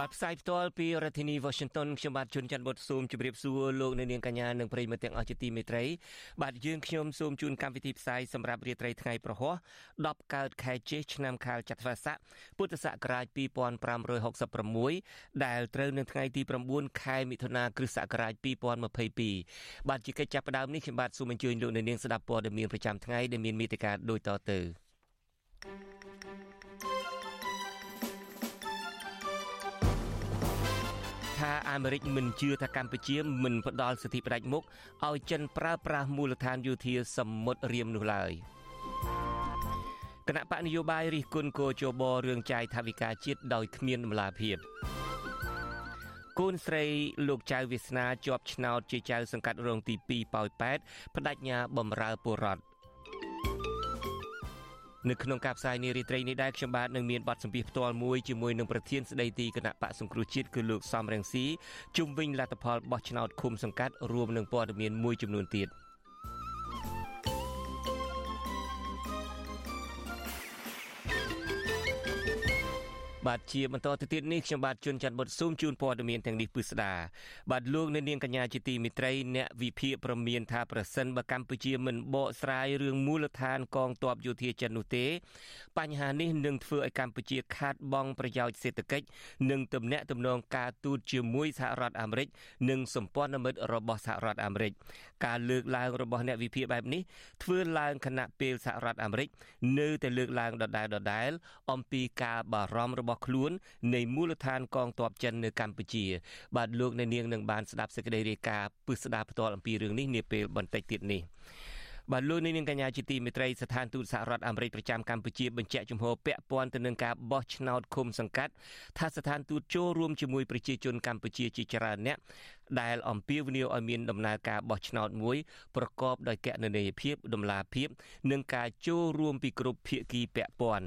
បាទផ្សាយផ្ទាល់ពីរដ្ឋធានី Washington ខ្ញុំបាទជួនច័ន្ទបុតស៊ូមជម្រាបសួរលោកអ្នកនាងកញ្ញានិងប្រិយមិត្តទាំងអស់ជាទីមេត្រីបាទយើងខ្ញុំសូមជូនកម្មវិធីផ្សាយសម្រាប់រាត្រីថ្ងៃប្រហោះ10កើតខែជេសឆ្នាំខាលចត្វាស័កពុទ្ធសករាជ2566ដែលត្រូវនៅថ្ងៃទី9ខែមិថុនាគ្រិស្តសករាជ2022បាទជាកិច្ចចាប់ផ្ដើមនេះខ្ញុំបាទសូមអញ្ជើញលោកអ្នកនាងស្ដាប់ព័ត៌មានប្រចាំថ្ងៃដែលមានមេត្តាដូចតទៅ thank you ថាអាមេរិកមិនជឿថាកម្ពុជាមិនផ្ដល់សិទ្ធិផ្ដាច់មុខឲ្យចិនប្រើប្រាស់មូលដ្ឋានយោធាសមុទ្ររៀមនោះឡើយគណៈបកនយោបាយរិះគន់គោជបរឿងចាយថាវិការជាតិដោយគ្មានដំណាភាពកូនស្រីលោកចៅវាសនាជាប់ឆ្នោតជាចៅសង្កាត់រងទី2ប៉ោយប៉ែតបដិញ្ញាបំរើពលរដ្ឋ នៅក្នុងការផ្សាយនារីត្រីនេះដែរខ្ញុំបាទនឹងមានបទសម្ភាសផ្ទាល់មួយជាមួយនឹងប្រធានស្ដីទីគណៈបកសង្គ្រោះជាតិគឺលោកសំរងស៊ីជុំវិញលទ្ធផលបោះឆ្នោតឃុំសង្កាត់រួមនឹងព័ត៌មានមួយចំនួនទៀត។ បាទជាបន្តទៅទៀតនេះខ្ញុំបាទជួនច័ន្ទបុតស៊ូមជូនព័ត៌មានទាំងនេះពិស្ដាបាទលោកនៅនាងកញ្ញាជាទីមិត្តរីអ្នកវិភាគប្រមានថាប្រសិនបើកម្ពុជាមិនបកស្រាយរឿងមូលដ្ឋានកងទ័ពយោធាចិននោះទេ បញ្ហានេះនឹងធ្វើឲ្យកម្ពុជាខាតបង់ប្រយោជន៍សេដ្ឋកិច្ចនិងទំនាក់ទំនងការទូតជាមួយសហរដ្ឋអាមេរិកនិងសម្ព័ន្ធមិត្តរបស់សហរដ្ឋអាមេរិកការលើកឡើងរបស់អ្នកវិភាគបែបនេះធ្វើឡើងខណៈពេលសហរដ្ឋអាមេរិកនៅតែលើកឡើងដដែលដដែលអំពីការបារម្ភរបស់ខ្លួននៃមូលដ្ឋានកងទ័ពចិននៅកម្ពុជា បាទលោកអ្នកនាងនឹងបានស្ដាប់សេចក្តីរាយការណ៍ពឹស្ដារផ្ទាល់អំពីរឿងនេះនាពេលបន្តិចទៀតនេះបាទលោកនាងកញ្ញាជាទីមេត្រីស្ថានទូតសហរដ្ឋអាមេរិកប្រចាំកម្ពុជាបញ្ជាក់ជំហរពាក់ព័ន្ធទៅនឹងការបោះឆ្នោតឃុំសង្កាត់ថាស្ថានទូតចូលរួមជាមួយប្រជាជនកម្ពុជាជាច្រើនអ្នកដែលអំពាវនាវឲ្យមានដំណើរការបោះឆ្នោតមួយប្រកបដោយកណន័យភាពដំណាភាព និងការចូលរួមពីគ្រប់ភាគីពាក់ព័ន្ធ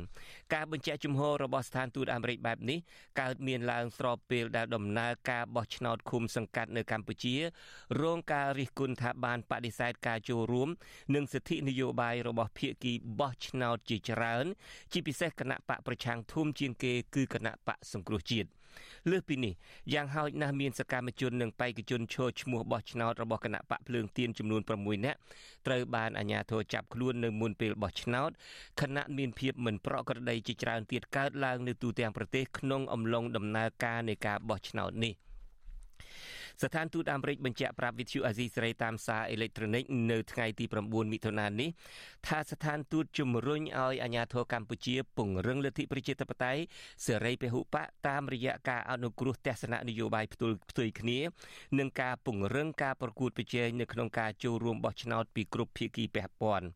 ការបញ្ជាក់ជំហររបស់ស្ថានទូតអាមេរិកបែបនេះកើតមានឡើងស្របពេលដែលដំណើរការបោះឆ្នោតឃុំសង្កាត់នៅកម្ពុជារងការរិះគន់ថាបានបដិសេធការចូលរួម និងសិទ្ធិនយោបាយរបស់ភាគីបោះឆ្នោតជាច្រើន ជាពិសេសគណៈបកប្រឆាំងធំជាងគេគឺគណៈបកសង្គ្រោះជាតិ លើសពីនេះយ៉ាងហោចណាស់មានសកម្មជននិងបេក្ខជនឈរឈ្មោះបោះឆ្នោតរបស់គណៈបកភ្លើងទៀនចំនួន6នាក់ត្រូវបានអាជ្ញាធរចាប់ខ្លួននៅមុនពេលបោះឆ្នោតខណៈមានភាពមិនប្រក្រតីជាច្រើនទៀតកើតឡើងនៅទូទាំងប្រទេសក្នុងអំឡុងដំណើរការនៃការបោះឆ្នោតនេះ ស្ថានទូតអាមេរិកបញ្ជាក់ប្រាប់វិទ្យុអាស៊ីសេរីតាមសារអេឡិចត្រូនិកនៅថ្ងៃទី9មិថុនានេះថាស្ថានទូតជំរុញឲ្យអាជ្ញាធរកម្ពុជាពង្រឹងលទ្ធិប្រជាធិបតេយ្យសេរីពហុបកតាមរយៈការអនុគ្រោះទស្សនៈនយោបាយផ្ទុយផ្ទុយគ្នានិងការពង្រឹងការប្រកួតប្រជែងនៅក្នុងការចូលរួមបោះឆ្នោតពីគ្រប់ភាគីពាក់ព័ន្ធ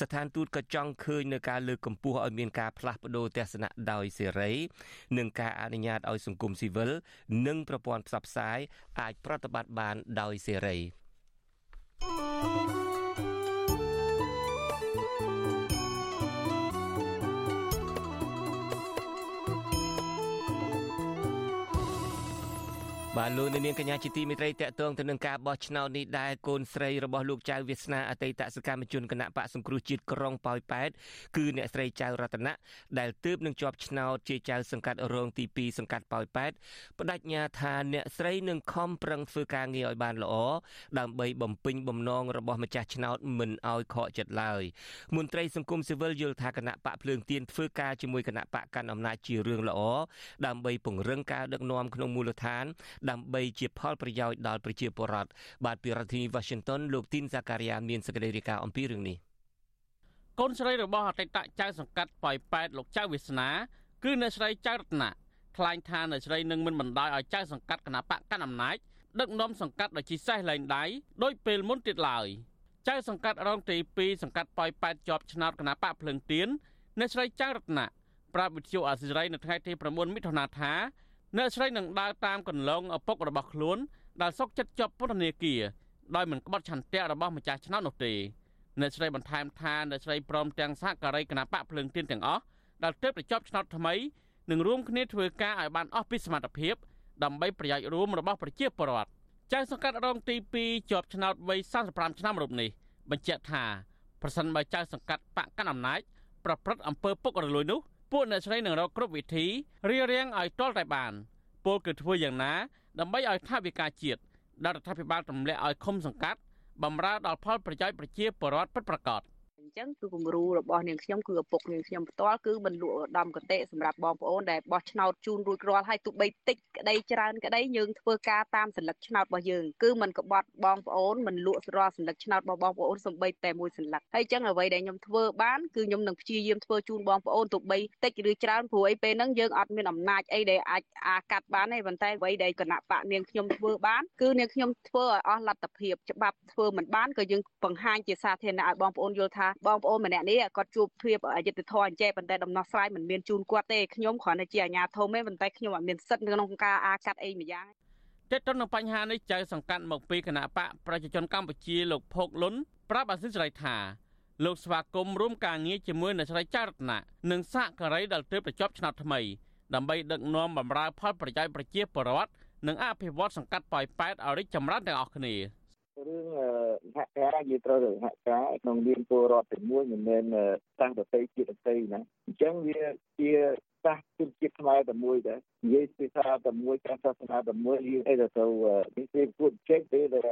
ស្ថានទូតក៏ចង់ឃើញនៅការលើកកម្ពស់ឲ្យមានការផ្លាស់ប្ដូរទស្សនៈដោយសេរីនិងការអនុញ្ញាតឲ្យសង្គមស៊ីវិលនិងប្រព័ន្ធផ្សព្វផ្សាយអាចប្រតិបត្តិបានដោយសេរី បាទលោកនាងកញ្ញាជាទីមេត្រីតកតងទៅនឹងការបោះឆ្នោតនេះដែរកូនស្រីរបស់លោកចៅវាសនាអតីតសកម្មជនគណៈបកសង្គ្រោះជាតិក្រុងប៉ោយប៉ែតគឺអ្នកស្រីចៅរតនៈដែលទើបនឹងជាប់ឆ្នោតជាចៅសង្កាត់រងទី2សង្កាត់ប៉ោយប៉ែតបដិញ្ញាថាអ្នកស្រីនឹងខំប្រឹងធ្វើការងារឲ្យបានល្អដើម្បីបំពេញបំណងរបស់ម្ចាស់ឆ្នោតមិនឲ្យខកចិត្តឡើយមន្ត្រីសង្គមស៊ីវិលយល់ថាគណៈបកភ្លើងទៀនធ្វើការជាមួយគណៈបកកាន់អំណាចជារឿងល្អដើម្បីពង្រឹងការដឹកនាំក្នុងមូលដ្ឋានដើម្បីជាផលប្រយោជន៍ដល់ប្រជាពលរដ្ឋបាទពីរដ្ឋធានី Washington លោកទីនសាការីយ៉ាមានសេចក្តីរាយការណ៍អំពីរឿងនេះកូនស្រីរបស់អតីតចៅសង្កាត់ប៉ោយប៉ែតលោកចៅវាសនា គឺអ្នកស្រីចៅរតនាថ្លែងថាអ្នកស្រីនឹងមិនបណ្ដោយឲ្យចៅសង្កាត់គណៈបកកាន់អំណាចដឹកនាំសង្កាត់ដោយជីសេះលែងដៃដោយពេលមុនទៀតឡើយចៅសង្កាត់រងទី2សង្កាត់ប៉ោយប៉ែតជាប់ឆ្នោតគណៈបកភ្លឹងទៀនអ្នកស្រីចៅរតនាប្រាប់វិទ្យុអាស៊ីសេរីនៅថ្ងៃទី9មិថុនាថា អ្នកស្រីនឹងដើរតាមកន្លងឪពុករបស់ខ្លួនដែលសុកចិត្តជាប់ពន្ធនាគារដោយមិនក្បត់ឆន្ទៈរបស់ម្ចាស់ឆ្នោតនោះទេអ្នកស្រីបន្ថែមថាអ្នកស្រីព្រមទាំងសហការីគណៈបកភ្លើងទៀនទាំងអស់ដែលទើបតែជាប់ឆ្នោតថ្មីនឹងរួមគ្នាធ្វើការឲ្យបានអស់ពីសមត្ថភាពដើម្បីប្រយោជន៍រួមរបស់ប្រជាពលរដ្ឋចៅសង្កាត់រងទី2ជាប់ឆ្នោតវ័យ35ឆ្នាំរូបនេះបញ្ជាក់ថាប្រសិនបើចៅសង្កាត់បកកណ្ដាលអំណាចប្រព្រឹត្តអំពើពុករលួយនោះ ពួកអ្នកស្រីនឹងរកគ្រប់វិធីរៀបរៀងឲ្យទាល់តែបានពលគឺធ្វើយ៉ាងណាដើម្បីឲ្យថាវិការជាតិដល់រដ្ឋាភិបាលទម្លាក់ឲ្យឃុំសង្កាត់បំរើដល់ផលប្រយោជន៍ប្រជាពលរដ្ឋពិតប្រាកដ។ អញ្ចឹងគឺគំរូរបស់នាងខ្ញុំគឺឪពុកនាងខ្ញុំផ្ទាល់គឺមិនលក់ឧត្តមកតេសម្រាប់បងប្អូនដែលបោះឆ្នោតជូនរួចរាល់ហើយទោះបីតិចក្តីច្រើនក្តីយើងធ្វើការតាមសញ្ញាឆ្នោតរបស់យើងគឺមិនក្បត់បងប្អូនមិនលក់រាល់សញ្ញាឆ្នោតរបស់បងប្អូនសំបីតែមួយសញ្ញាហើយអញ្ចឹងអ្វីដែលខ្ញុំធ្វើបានគឺខ្ញុំនឹងព្យាយាមធ្វើជូនបងប្អូនទោះបីតិចឬច្រើនព្រោះអីពេលហ្នឹងយើងអត់មានអំណាចអីដែលអាចអាចកាត់បានទេប៉ុន្តែអ្វីដែលគណៈបកនាងខ្ញុំធ្វើបានគឺនាងខ្ញុំធ្វើឲ្យអស់លទ្ធភាពច្បាប់ធ្វើមិនបានក៏យើងបង្ហាញជាសាធារណៈឲ្យបងប្អូនយល់ថាបងប្អូនម្នាក់នេះគាត់ជួបភាពអយុត្តិធម៌អញ្ចេះប៉ុន្តែដំណោះស្រាយមិនមានជូនគាត់ទេខ្ញុំគ្រាន់តែជាអាជ្ញាធរទេប៉ុន្តែខ្ញុំអត់មានសិទ្ធិក្នុងការអាកាត់អីម្យ៉ាងតែទៅនឹងបញ្ហានេះចៅសង្កាត់មកពីគណៈបកប្រជាជនកម្ពុជាលោកភោគលុនប្រាប់អាស៊ីសេរីថាលោកស្វាគមន៍រួមការងារជាមួយអ្នកស្រីចាររតនៈនិងសហការីដែលទើបប្រជប់ឆ្នោតថ្មីដើម្បីដឹកនាំបម្រើផលប្រយោជន៍ប្រជាពលរដ្ឋនិងអភិវឌ្ឍសង្កាត់ប៉ោយប៉ែតឲ្យរីកចម្រើនទាំងអស់គ្នា។ រឿងសហការយើងត្រូវសហការក្នុងនាមពលរដ្ឋទាំងមួយមិនមែនសាសប្រទេសជាតិប្រទេសណាអញ្ចឹងវាជាសាសជនជាតិខ្មែរតែមួយដែរនិយាយភាសាតែមួយការសាសនាតែមួយយើងអីទៅទៅនេះគេពួតចេកទេដែល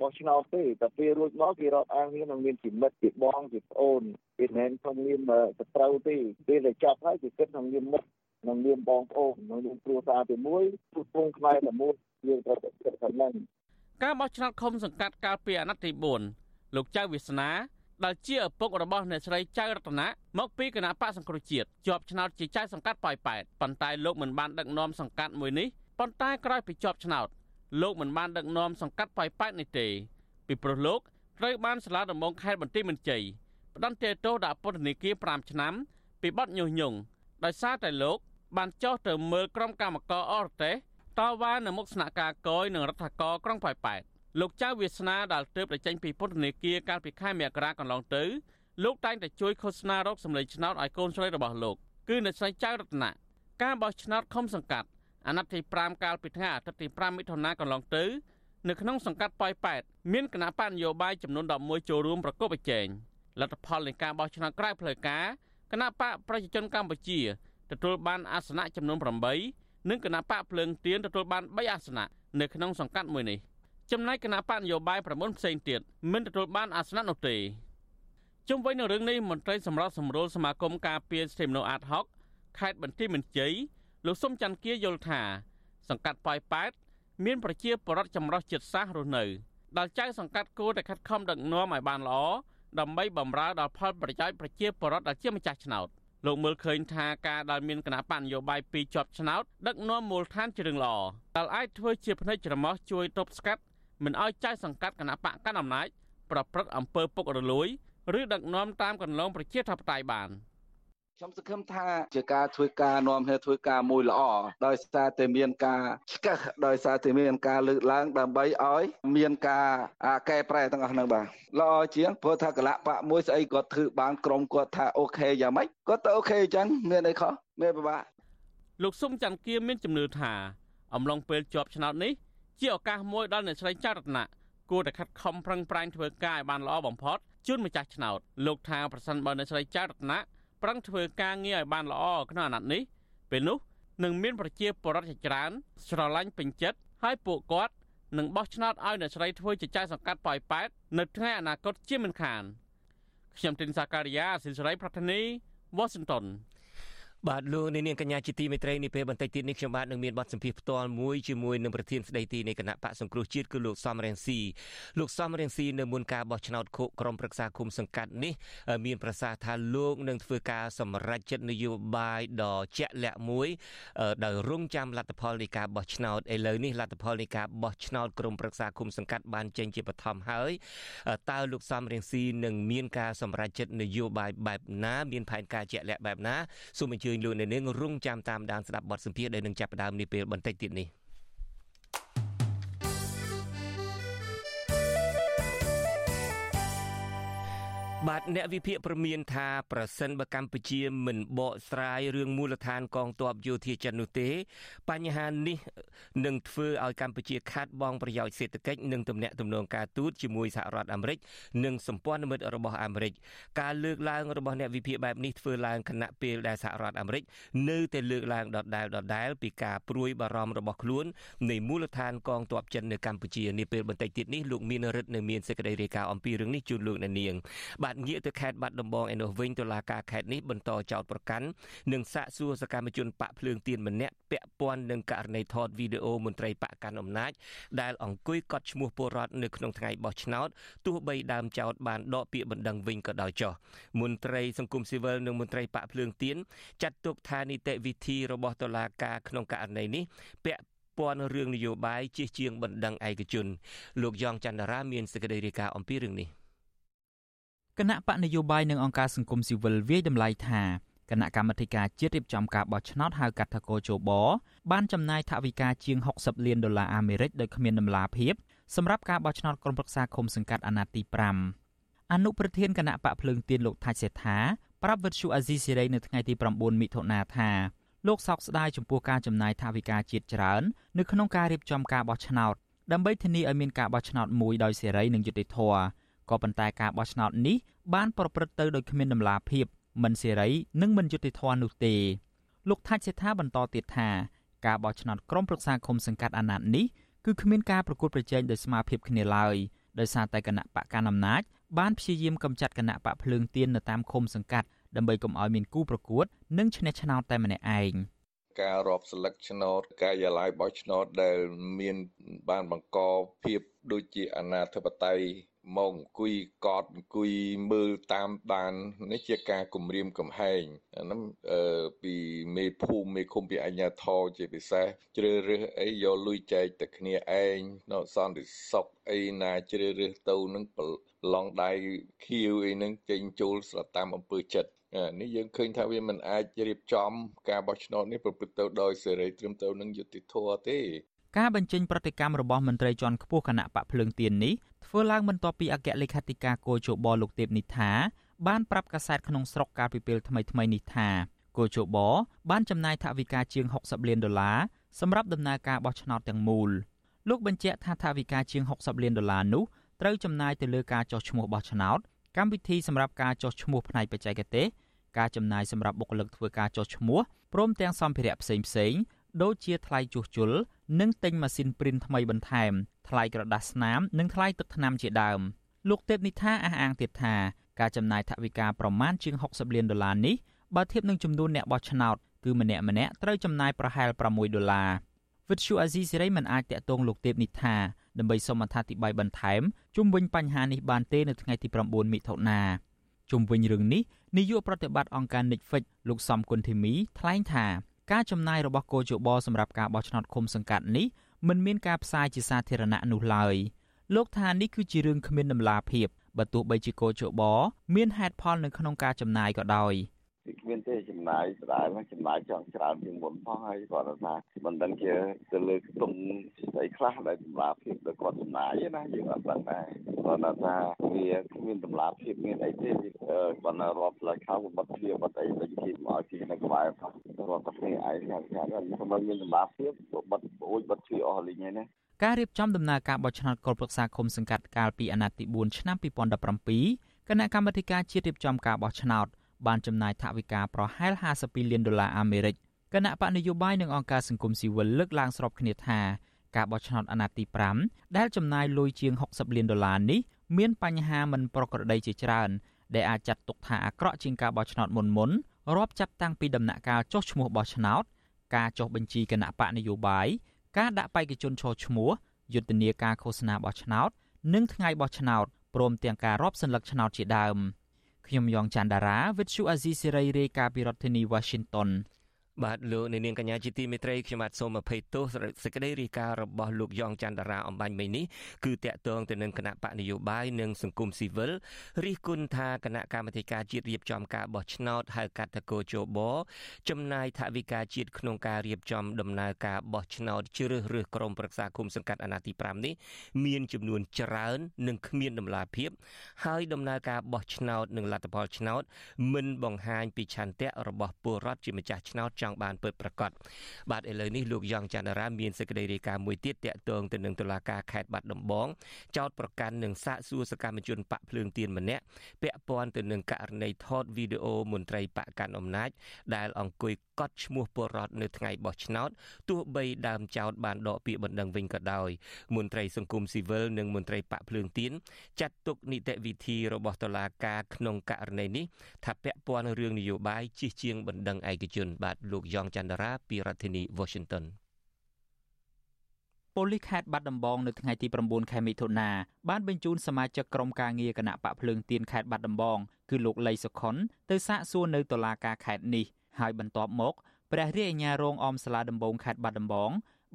បោះឆ្នោតទេតែពេលរួចមកគេរាប់អានគ្នានឹងមានជាមិត្តជាបងជាប្អូនគេមិនមែនក្នុងនាមសត្រូវទេពេលដែលចាប់ហើយគេគិតក្នុងនាមមិត្តក្នុងនាមបងប្អូនក្នុងនាមគ្រួសារតែមួយពុទ្ធពងខ្មែរតែមួយយើងត្រូវតែគិតថាហ្នឹង ការបោះឆ្នោតឃុំសង្កាត់កាលពីអាណត្តិទី4លោកចៅវាសនាដែលជាឪពុករបស់អ្នកស្រីចៅរតនាមកពីគណៈបកសង្គ្រោះជាតិជាប់ឆ្នោតជាចៅសង្កាត់ប៉ោយប៉ែតប៉ុន្តែលោកមិនបានដឹកនាំសង្កាត់មួយនេះប៉ុន្តែក្រោយពីជាប់ឆ្នោតលោកមិនបានដឹកនាំសង្កាត់ប៉ោយប៉ែតនេះទេពីព្រោះលោកត្រូវបានសាលាដំបងខេត្តបន្ទាយមានជ័យផ្តន្ទាទោសដាក់ពន្ធនាគារ5ឆ្នាំពីបទញុះញង់ដោយសារតែលោកបានចោះទៅមើលក្រុមកម្មករអរទេស តវ៉ានៅមុខស្នាក់ការកយនឹងរដ្ឋាភិបាលក្រុងប៉ោយប៉ែតលោកចៅវាសនាដែលទើបតែចេញពីពន្ធនាគារកាលពីខែមករាកន្លងទៅលោកតែងតែជួយឃោសនារកសម្លេងឆ្នោតឲ្យកូនស្រីរបស់លោកគឺអ្នកស្រីចៅរតនាការបោះឆ្នោតខុំសង្កាត់អាណត្តិទី5កាលពីថ្ងៃអាទិត្យទី5មិថុនាកន្លងទៅនៅក្នុងសង្កាត់ប៉ោយប៉ែតមានគណៈបកនយោបាយចំនួន11ចូលរួមប្រកបប្រជែងលទ្ធផលនៃការបោះឆ្នោតក្រៅផ្លូវការគណៈបកប្រជាជនកម្ពុជាទទួលបានអាសនៈចំនួន8 និងគណៈបកភ្លើងទៀនទទួលបាន3អាសនៈនៅក្នុងសង្កាត់មួយនេះចំណែកគណៈបកនយោបាយ9ផ្សេងទៀតមិនទទួលបានអាសនៈនោះទេជុំវិញនឹងរឿងនេះមន្ត្រីសម្រាប់សម្រួលសមាគមការពារសិទ្ធិមនុស្សអាតហុកខេត្តបន្ទាយមានជ័យលោកសុំច័ន្ទគាយល់ថា សង្កាត់ប៉ោយប៉ែតមានប្រជាពលរដ្ឋចម្រុះជាតិសាសន៍រស់នៅដែលចៅសង្កាត់គួរតែខិតខំដឹកនាំឲ្យបានល្អដើម្បីបម្រើដល់ផលប្រយោជន៍ប្រជាពលរដ្ឋដែលជាម្ចាស់ឆ្នោត លោកមើលឃើញថាការដែលមានគណៈបកនយោបាយពីរជាប់ឆ្នោតដឹកនាំមូលដ្ឋានជារឿងល្អដែលអាចធ្វើជាភ្នែកច្រមុះជួយទប់ស្កាត់មិនឲ្យចៅសង្កាត់គណៈបកកាន់អំណាចប្រព្រឹត្តអំពើពុករលួយ ឬដឹកនាំតាមកន្លងប្រជាធិបតេយ្យបាន។ ខ្ញុំសង្ឃឹមថាជាការធ្វើការនាំគ្នាធ្វើការមួយល្អដោយសារតែមានការឆ្កឹះដោយសារតែមានការលើកឡើងដើម្បីឲ្យមានការកែប្រែទាំងអស់ហ្នឹងបាទល្អជាងព្រោះថាកលៈបៈមួយស្អីគាត់ធ្វើបានក្រុមគាត់ថាអូខេយ៉ាងម៉េចគាត់ទៅអូខេអញ្ចឹងមានអីខុសមានពិបាកលោកសុំច័ន្ទគៀមមានជំនឿថា អំឡុងពេលជាប់ឆ្នោតនេះជាឱកាសមួយដល់អ្នកស្រីចៅរតនៈគួរតែខិតខំប្រឹងប្រែងធ្វើការឲ្យបានល្អបំផុតជូនម្ចាស់ឆ្នោតលោកថាប្រសិនបើអ្នកស្រីចៅរតនៈ ប្រឹងធ្វើការងារឲ្យបានល្អក្នុងអាណត្តិនេះពេលនោះនឹងមានប្រជាពលរដ្ឋជាច្រើនស្រឡាញ់ពេញចិត្តហើយពួកគាត់នឹងបោះឆ្នោតឲ្យអ្នកស្រីធ្វើជាចៅសង្កាត់ប៉ោយប៉ែតនៅថ្ងៃអនាគតជាមិនខានខ្ញុំទីនសាការីយ៉ាសិនសេរីប្រធានីវ៉ាស៊ីនតោន បាទលោកនាងកញ្ញាជាទីមេត្រីនេះពេលបន្តិចទៀតនេះខ្ញុំបាទនឹងមានបទសម្ភាសន៍ផ្ទាល់មួយជាមួយនឹងប្រធានស្ដីទីនៃគណៈបកសង្គ្រោះជាតិគឺលោកសំរងស៊ីលោកសំរងស៊ីនៅមុនការបោះឆ្នោតខុក្រុមប្រឹក្សាគុំសង្កាត់នេះមានប្រសាសន៍ថាលោកនឹងធ្វើការសម្រេចចិត្តនយោបាយដ៏ជាក់លាក់មួយដោយរងចាំលទ្ធផលនៃការបោះឆ្នោតឥឡូវនេះលទ្ធផលនៃការបោះឆ្នោតក្រុមប្រឹក្សាគុំសង្កាត់បានចេញជាបឋមហើយតើលោកសំរងស៊ីនឹងមានការសម្រេចចិត្តនយោបាយបែបណាមានផែនការជាក់លាក់បែបណាសូមអញ្ជើញជើញលោកអ្នកនាងរងចាំតាមដានស្ដាប់បទសម្ភាសន៍ដែលនឹងចាប់ផ្ដើមនាពេលបន្តិចទៀតនេះ បាទអ្នកវិភាគព្រមានថាប្រសិនបើកម្ពុជាមិនបកស្រាយរឿងមូលដ្ឋានកងទ័ពយោធាចិននោះទេ បញ្ហានេះនឹងធ្វើឲ្យកម្ពុជាខាតបង់ប្រយោជន៍សេដ្ឋកិច្ចនិងទំនាក់ទំនងការទូតជាមួយសហរដ្ឋអាមេរិកនិងសម្ព័ន្ធមិត្តរបស់អាមេរិកការលើកឡើងរបស់អ្នកវិភាគបែបនេះធ្វើឡើងខណៈពេលដែលសហរដ្ឋអាមេរិកនៅតែលើកឡើងដដែលដដែលពីការព្រួយបារម្ភរបស់ខ្លួននៃមូលដ្ឋានកងទ័ពចិននៅកម្ពុជានាពេលបន្តិចទៀតនេះលោកមានរិទ្ធនៅមានសេចក្តីរាយការណ៍អំពីរឿងនេះជូនលោកអ្នកនាងបាទងាកទៅខេត្តបាត់ដំបងឯនោះវិញតុលាការខេត្តនេះបន្តចោទប្រកាន់និងសាកសួរសកម្មជនបកភ្លើងទៀនម្នាក់ពាក់ព័ន្ធនឹងករណីថតវីដេអូមន្ត្រីបកកាន់អំណាចដែលអង្គុយកត់ឈ្មោះពលរដ្ឋនៅក្នុងថ្ងៃបោះឆ្នោតទោះបីដើមចោទបានដកពាក្យបណ្ដឹងវិញក៏ដោយចុះមន្ត្រីសង្គមស៊ីវិលនិងមន្ត្រីបកភ្លើងទៀនចាត់ទុកថានីតិវិធីរបស់តុលាការក្នុងករណីនេះពាក់ព័ន្ធរឿងនយោបាយជាជាងបណ្ដឹងឯកជន លោកយ៉ងច័ន្ទរាមានសេចក្តីរាយការណ៍អំពីរឿងនេះ គណៈបកនយោបាយនិងអង្គការសង្គមស៊ីវិលវាយតម្លៃថាគណៈកម្មាធិការជាតិរៀបចំការបោះឆ្នោតហៅកាត់ថាកោជបបានចំណាយថវិកាជាង60លានដុល្លារអាមេរិកដោយគ្មានដំណាភាពសម្រាប់ការបោះឆ្នោតក្រុមប្រឹក្សាឃុំសង្កាត់អាណត្តិទី5អនុប្រធានគណៈបកភ្លើងទៀនលោកថាច់សេដ្ឋាប្រាប់វិទ្យុអាស៊ីសេរីនៅថ្ងៃទី9មិថុនាថាលោកសោកស្ដាយចំពោះការចំណាយថវិកាជាតិច្រើននៅក្នុងការរៀបចំការបោះឆ្នោតដើម្បីធានាឲ្យមានការបោះឆ្នោតមួយដោយសេរីនិងយុត្តិធម៌ ក៏ប៉ុន្តែការបោះឆ្នោតនេះបានប្រព្រឹត្តទៅដោយគ្មានដំណាភាពមិនសេរីនិងមិនយុត្តិធម៌នោះទេលោកថាច់សេដ្ឋាបន្តទៀតថាការបោះឆ្នោតក្រុមប្រឹក្សាឃុំសង្កាត់អាណត្តិនេះគឺគ្មានការប្រកួតប្រជែងដោយស្មារតីគ្នាឡើយដោយសារតែគណៈបកកណ្ដាលអំណាចបានព្យាយាមកម្ចាត់គណៈបកភ្លើងទៀននៅតាមឃុំសង្កាត់ដើម្បីកុំឲ្យមានគូប្រកួត និងឈ្នះឆ្នោតតែម្នាក់ឯង ការរាប់ស្លឹកឆ្នោតការិយាល័យបោះឆ្នោតដែលមានបានបង្កភាពដូចជាអនាធិបតេយ្យមកអង្គុយកត់អង្គុយមើលតាមបាននេះជាការគម្រាមកំហែងអាហ្នឹងពីមេភូមិមេឃុំពីអញ្ញាធរជាពិសេសជ្រើសរើសអីយកលុយចែកតែគ្នាឯងនៅសន្តិសុខអីណាជ្រើសរើសទៅនឹងប្រឡងដៃខៀវអីហ្នឹងចេញចូលស្រាប់តាមអំពើចិត្ត នេះយើងឃើញថាវាមិនអាចរៀបចំការបោះឆ្នោតនេះប្រព្រឹត្តទៅដោយសេរីត្រឹមត្រូវនឹងយុត្តិធម៌ទេការបញ្ចេញប្រតិកម្មរបស់មន្ត្រីជាន់ខ្ពស់គណៈបកភ្លើងទៀននេះធ្វើឡើងបន្ទាប់ពីអគ្គលេខាធិការគោជបលោកទេពនិថាបានប្រាប់កាសែតក្នុងស្រុកកាលពីពេលថ្មីៗនេះថាគោជបបានចំណាយថវិកាជាង60លានដុល្លារសម្រាប់ដំណើរការបោះឆ្នោតទាំងមូលលោកបញ្ជាក់ថាថវិកាជាង60លានដុល្លារនោះត្រូវចំណាយទៅលើការចុះឈ្មោះបោះឆ្នោត កម្មវិធីសម្រាប់ការចុះឈ្មោះផ្នែកបច្ចេកទេសការចំណាយសម្រាប់បុគ្គលិកធ្វើការចុះឈ្មោះព្រមទាំងសម្ភារៈផ្សេងផ្សេងដូចជាថ្លៃជួសជុលនិងទិញម៉ាស៊ីនព្រីនថ្មីបន្ថែមថ្លៃក្រដាសស្នាមនិងថ្លៃទឹកថ្នាំជាដើមលោកទេពនិថាអះអាងទៀតថាការចំណាយថវិកាប្រមាណជាង60លានដុល្លារនេះបើធៀបនឹងចំនួនអ្នកបោះឆ្នោតគឺម្នាក់ម្នាក់ត្រូវចំណាយប្រហែល6ដុល្លារវិទ្យុអាស៊ីសេរីមិនអាចតាក់ទងលោកទេពនិថា ដើម្បីសូមអត្ថាធិប្បាយបន្ថែមជុំវិញបញ្ហានេះបានទេនៅថ្ងៃទី9មិថុនាជុំវិញរឿងនេះនាយកប្រតិបត្តិអង្គការ Netflix លោកសំគុណធីមីថ្លែងថាការចំណាយរបស់គោជបសម្រាប់ការបោះឆ្នោតឃុំសង្កាត់នេះមិនមានការផ្សាយជាសាធារណៈនោះឡើយលោកថានេះគឺជារឿងគ្មានដំណាភាពបើទោះបីជាគោជបមានហេតុផលនៅក្នុងការចំណាយក៏ដោយ។ គ្មានទេចំណាយដដែលចំណាយចង់ច្រើនជាងមុនផងហើយគាត់ថាមិនដឹងជាទៅលើខ្ទង់ស្អីខ្លះដែលតម្លាភាពដោយគាត់ចំណាយណាយើងអត់ដឹងដែរគាត់ថាវាគ្មានតម្លាភាពមានអីទេគាត់រាប់ផ្លែខោបត់ជាបត់អីដូចគេមកឲ្យគេនៅក្បែរផងរាប់តែគ្នាឯងថាថាមិនមានតម្លាភាពបត់អូចបត់ជាអស់លីងហើយណាការរៀបចំដំណើរការបោះឆ្នោតកុលប្រឹក្សាឃុំសង្កាត់កាលពីអាណត្តិទី4ឆ្នាំ2017គណៈកម្មាធិការជាតិរៀបចំការបោះឆ្នោត បានចំណាយថវិកាប្រហែល52លានដុល្លារអាមេរិកគណៈបកនយោបាយនិងអង្គការសង្គមស៊ីវិលលើកឡើងស្របគ្នាថាការបោះឆ្នោតអាណត្តិទី5ដែលចំណាយលុយជាង60លានដុល្លារនេះមានបញ្ហាមិនប្រក្រតីជាច្រើនដែលអាចចាត់ទុកថាអាក្រក់ជាងការបោះឆ្នោតមុនមុនរាប់ចាប់តាំងពីដំណាក់កាលចុះឈ្មោះបោះឆ្នោតការចុះបញ្ជីគណៈបកនយោបាយការដាក់បេក្ខជនឈរឈ្មោះយុទ្ធនាការឃោសនាបោះឆ្នោត និងថ្ងៃបោះឆ្នោតព្រមទាំងការរាប់សន្លឹកឆ្នោតជាដើម។ ខ្ញុំយ៉ងច័ន្ទដារាវិទ្យុអាស៊ីសេរីរាយការណ៍ពីរដ្ឋធានី Washington បាទលោកអ្នកនាងកញ្ញាជាទីមេត្រីខ្ញុំបាទសូមអភ័យទោសសេចក្តីរាយការណ៍របស់លោកយ៉ងច័ន្ទរាអំបញ្ញមិញនេះគឺតាក់ទងទៅនឹងគណៈបកនយោបាយនិងសង្គមស៊ីវិលរិះគន់ថាគណៈកម្មាធិការជាតិរៀបចំការបោះឆ្នោតហៅកាត់តកោជបចំណាយថវិកាជាតិក្នុងការរៀបចំដំណើរការបោះឆ្នោតជ្រើសរើសក្រុមប្រឹក្សាគុំសង្កាត់អាណត្តិទី5នេះមានចំនួនច្រើន និងគ្មានដំណាភាពហើយដំណើរការបោះឆ្នោតនិងលទ្ធផលឆ្នោតមិនបង្ហាញពីឆន្ទៈរបស់ពលរដ្ឋជាម្ចាស់ឆ្នោតចង់បានពិតប្រាកដបាទឥឡូវនេះលោកយ៉ងច័ន្ទរាមានសេចក្តីរាយការណ៍មួយទៀតតាក់ទងទៅនឹងតុលាការខេត្តបាត់ដំបងចោទប្រកាន់និងសាកសួរសកម្មជនបកភ្លើងទៀនម្នាក់ពាក់ព័ន្ធទៅនឹងករណីថតវីដេអូមន្ត្រីបកកាន់អំណាច ដែលអង្គុយកត់ឈ្មោះពលរដ្ឋនៅថ្ងៃបោះឆ្នោតទោះបីដើមចោតបានដកពាក្យបណ្ដឹងវិញក៏ដោយមន្ត្រីសង្គមស៊ីវិលនិងមន្ត្រីបកភ្លើងទៀនចាត់ទុកនីតិវិធីរបស់តុលាការក្នុងករណីនេះថាពាក់ព័ន្ធរឿងនយោបាយជិះជាងបណ្ដឹងឯកជនបាទលោកយ៉ងចន្ទរាពីរដ្ឋធានី Washington ប៉ូលីសខេត្តបាត់ដំបងនៅថ្ងៃទី9ខែមិថុនាបានបញ្ជូនសមាជិកក្រុមការងារគណៈបកភ្លើងទៀនខេត្តបាត់ដំបងគឺលោកលីសុខុនទៅសាកសួរនៅតុលាការខេត្តនេះហើយបន្ទាប់មកព្រះរាជអាជ្ញារងអមសាលាដំបងខេត្តបាត់ដំបង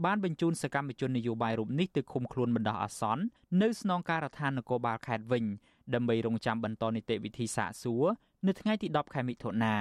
បានបញ្ជូនសកម្មជននយោបាយរូបនេះទៅឃុំខ្លួនបណ្ដោះអាសន្ននៅស្នងការដ្ឋាននគរបាលខេត្តវិញដើម្បីរងចាំបន្តនីតិវិធីសាកសួរនៅថ្ងៃទី10ខែមិថុនា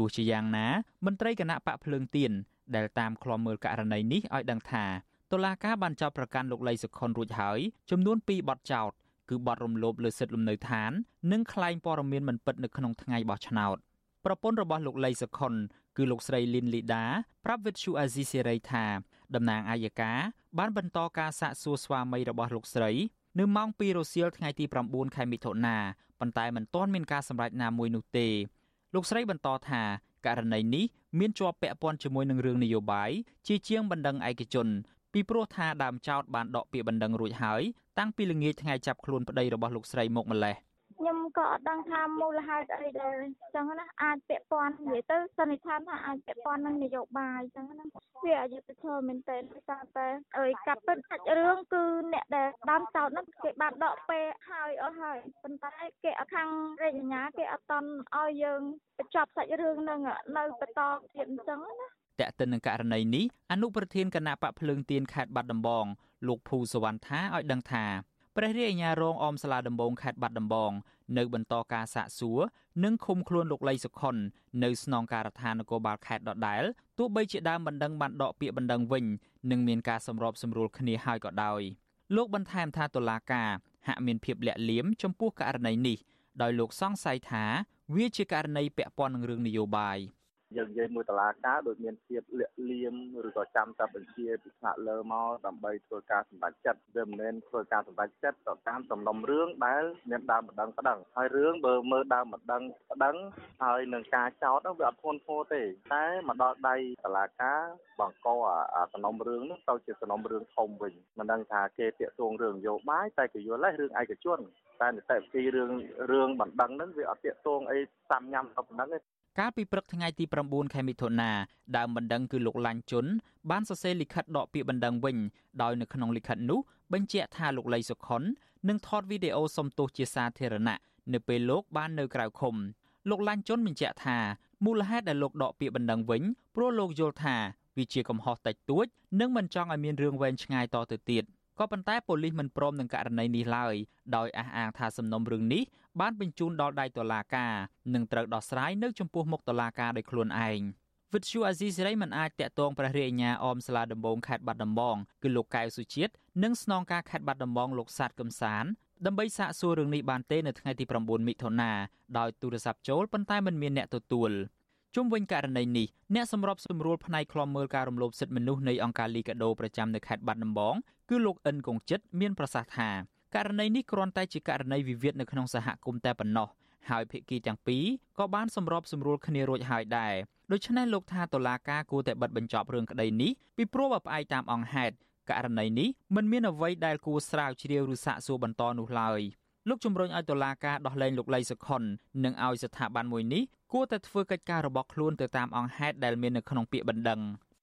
ទោះជាយ៉ាងណាមន្ត្រីគណៈបកភ្លើងទៀនដែលតាមឃ្លាំមើលករណីនេះឲ្យដឹងថាតុលាការបានចោទប្រកាន់លោកលីសុខុនរួចហើយចំនួន2បទចោទគឺបទរំលោភលើសិទ្ធិលំនៅឋាន និងក្លែងព័ត៌មានមិនពិតនៅក្នុងថ្ងៃបោះឆ្នោតប្រពន្ធរបស់លោកលីសុខុនគឺលោកស្រីលីនលីដាប្រាប់វិទ្យុអាស៊ីសេរីថាតំណាងអាយកាបានបន្តការសាកសួរស្វាមីរបស់លោកស្រីនៅម៉ោង2រសៀលថ្ងៃទី9ខែមិថុនាប៉ុន្តែមិនទាន់មានការសម្រេចណាមួយនោះទេ លោកស្រីបន្តថាករណីនេះមានជាប់ពាក់ព័ន្ធជាមួយនឹងរឿងនយោបាយជាជាងបណ្ដឹងឯកជន ពីព្រោះថាដើមចោតបានដកពាក្យបណ្ដឹងរួចហើយតាំងពីល្ងាចថ្ងៃចាប់ខ្លួនប្តីរបស់លោកស្រីមកម្លេះ ខ្ញុំក៏អត់ដឹងថាមូលហេតុអីដែរអញ្ចឹងណាអាចពាក់ព័ន្ធនិយាយទៅសន្និដ្ឋានថាអាចពាក់ព័ន្ធនឹងនយោបាយអញ្ចឹងណាវាអយុត្តិធម៌មែនតើតាមតែអើយកាប់ពិតសាច់រឿងគឺអ្នកដែលបានចោតនោះគេបានដកពេលហើយអស់ហើយប៉ុន្តែគេអខាងរាជអាជ្ញាគេអត់តន់ឲ្យយើងបញ្ចប់សាច់រឿងនឹងនៅបន្តទៀតអញ្ចឹងណាតើទៅនឹងករណីនេះអនុប្រធានគណៈបកភ្លើងទៀនខេត្តបាត់ដំបងលោកភូសវណ្ណថាឲ្យដឹងថា ព្រះរាជអាជ្ញារងអមសាលាដំបងខេត្តបាត់ដំបងនៅបន្តការសាកសួរនិងឃុំខ្លួនលោកលីសុខុននៅស្នងការដ្ឋាននគរបាលខេត្តដដែលទោះបីជាដើមបណ្ដឹងបានដកពាក្យបណ្ដឹងវិញនិងមានការសម្របសម្រួលគ្នាហើយក៏ដោយលោកបន្ថែមថាតុលាការហាក់មានភាពលាក់លៀមចំពោះករណីនេះដោយលោកសង្ស័យថាវាជាករណីពាក់ព័ន្ធនឹងរឿងនយោបាយ។ យើងនិយាយមួយតឡាការដូចមានភាពលាក់លៀមឬក៏ចាំតែបញ្ជាពីថ្នាក់លើមកដើម្បីធ្វើការសម្រេចចិត្តវាមិនមែនធ្វើការសម្រេចចិត្តទៅតាមសំណុំរឿងដែលមានដើមម្ដងប្តឹងហើយរឿងបើមើលដើមម្ដងប្តឹងហើយនឹងការចោទនោះវាអត់ធ្ងន់ធ្ងរទេតែមកដល់ដៃតឡាការបង្កអាសំណុំរឿងនោះទៅជាសំណុំរឿងធំវិញមិនដឹងថាគេតាក់ទងរឿងនយោបាយតែគេយល់ទេរឿងឯកជនតែនីតិវិធីរឿងរឿងបណ្ដឹងហ្នឹងវាអត់តាក់ទងអីតាមញ៉ាំទៅប៉ុណ្ណឹងទេ កាលពីព្រឹកថ្ងៃទី9ខែមិថុនាដើមបណ្ដឹងគឺលោកឡាញ់ជុនបានសរសេរលិខិតដកពាក្យបណ្ដឹងវិញដោយនៅក្នុងលិខិតនោះបញ្ជាក់ថាលោកលីសុខុននឹងថតវីដេអូសំទោសជាសាធារណៈនៅពេលលោកបាននៅក្រៅឃុំលោកឡាញ់ជុនបញ្ជាក់ថាមូលហេតុដែលលោកដកពាក្យបណ្ដឹងវិញព្រោះលោកយល់ថាវាជាកំហុសតិចតួចនិងមិនចង់ឲ្យមានរឿងវែងឆ្ងាយតទៅទៀត។ក៏ប៉ុន្តែប៉ូលីសមិនព្រមនឹងករណីនេះឡើយដោយអះអាងថាសំណុំរឿងនេះ បានបញ្ជូនដល់ដៃតុលាការនិងត្រូវដោះស្រាយនៅចំពោះមុខតុលាការដោយខ្លួនឯងវិទ្យុអាស៊ីសេរីមិនអាចតាក់ទងព្រះរាជអាជ្ញាអមសាលាដំបងខេត្តបាត់ដំបងគឺលោកកៅសុជាតិនិងស្នងការខេត្តបាត់ដំបងលោកសាទកំសានដើម្បីសាកសួររឿងនេះបានទេនៅថ្ងៃទី9មិថុនាដោយទូរស័ព្ទចូលប៉ុន្តែមិនមានអ្នកទទួលជុំវិញករណីនេះអ្នកសម្របសម្រួលផ្នែកខ្លំមើលការរំលោភសិទ្ធិមនុស្សនៃអង្គការលីកាដូប្រចាំនៅខេត្តបាត់ដំបងគឺលោកអិនកុងចិត្តមានប្រសាសន៍ថា ករណីនេះគ្រាន់តែជាករណីវិវាទនៅក្នុងសហគមន៍តែប៉ុណ្ណោះហើយភាគីទាំងពីរក៏បានសម្របសម្រួលគ្នារួចហើយដែរដូច្នេះលោកថាតុលាការគួរតែបិទបញ្ចប់រឿងក្តីនេះពីព្រោះបើផ្អែកតាមអង្គហេតុករណីនេះមិនមានអ្វីដែលគួរស្រាវជ្រាវឬសាកសួរបន្តនោះឡើយលោកជំរុញឲ្យតុលាការដោះលែងលោកលីសុខុននិងឲ្យស្ថាប័នមួយនេះគួរតែធ្វើកិច្ចការរបស់ខ្លួនទៅតាមអង្គហេតុដែលមាននៅក្នុងពាក្យបណ្ដឹង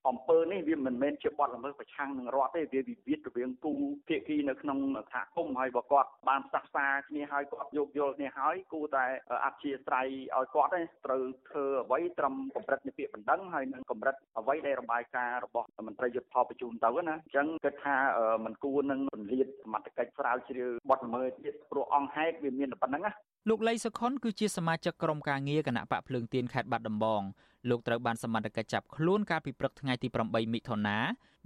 អអំពើនេះវាមិនមែនជាបទល្មើសប្រឆាំងនឹងរដ្ឋទេវាវិវាទរវាងគូភាគីនៅក្នុងសហគមន៍ហើយបើគាត់បានផ្សះផ្សាគ្នាហើយគាត់យោគយល់គ្នាហើយគួរតែអធិស្ឋានឲ្យគាត់ទេត្រូវធ្វើអ្វីត្រឹមកម្រិតនៃពាក្យបណ្ដឹងហើយនឹងកម្រិតអ្វីដែលរបាយការណ៍របស់មន្ត្រីយុទ្ធផលបញ្ជូនទៅណាអញ្ចឹងគិតថាมันគួរនឹងពន្លាតសមត្ថកិច្ចស្រាវជ្រាវបទល្មើសទៀតព្រោះអង្គហេតុវាមានតែប៉ុណ្្នឹងណាលោកលីសុខុនគឺជាសមាជិកក្រុមការងារគណៈបកភ្លើងទៀនខេត្តបាត់ដំបង លោកត្រូវបានសមត្ថកិច្ចចាប់ខ្លួនកាលពីព្រឹកថ្ងៃទី8មិថុនា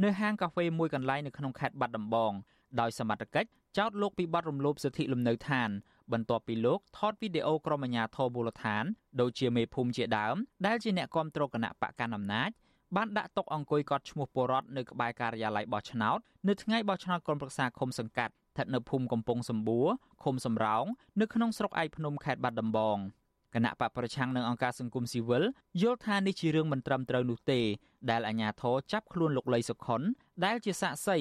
នៅហាងកាហ្វេមួយកន្លែងនៅក្នុងខេត្តបាត់ដំបងដោយសមត្ថកិច្ចចោទលោកពីបទរំលោភសិទ្ធិលំនៅឋាន បន្ទាប់ពីលោកថតវីដេអូក្រុមអាជ្ញាធរមូលដ្ឋានដូចជាមេភូមិជាដើមដែលជាអ្នកគ្រប់គ្រងគណៈបកកណ្ដាលអំណាចបានដាក់តុកអង្គុយកត់ឈ្មោះពលរដ្ឋនៅក្បែរការិយាល័យបោះឆ្នោតនៅថ្ងៃបោះឆ្នោតក្រុមប្រឹក្សាឃុំសង្កាត់ស្ថិតនៅភូមិកំពង់សម្បួរឃុំសំរោងនៅក្នុងស្រុកឯកភ្នំខេត្តបាត់ដំបង គណៈបកប្រឆាំងនឹងអង្គការសង្គមស៊ីវិលយល់ថានេះជារឿងមិនត្រឹមត្រូវនោះទេ ដែលអាជ្ញាធរចាប់ខ្លួនលោកលីសុខុនដែលជាសាក្សី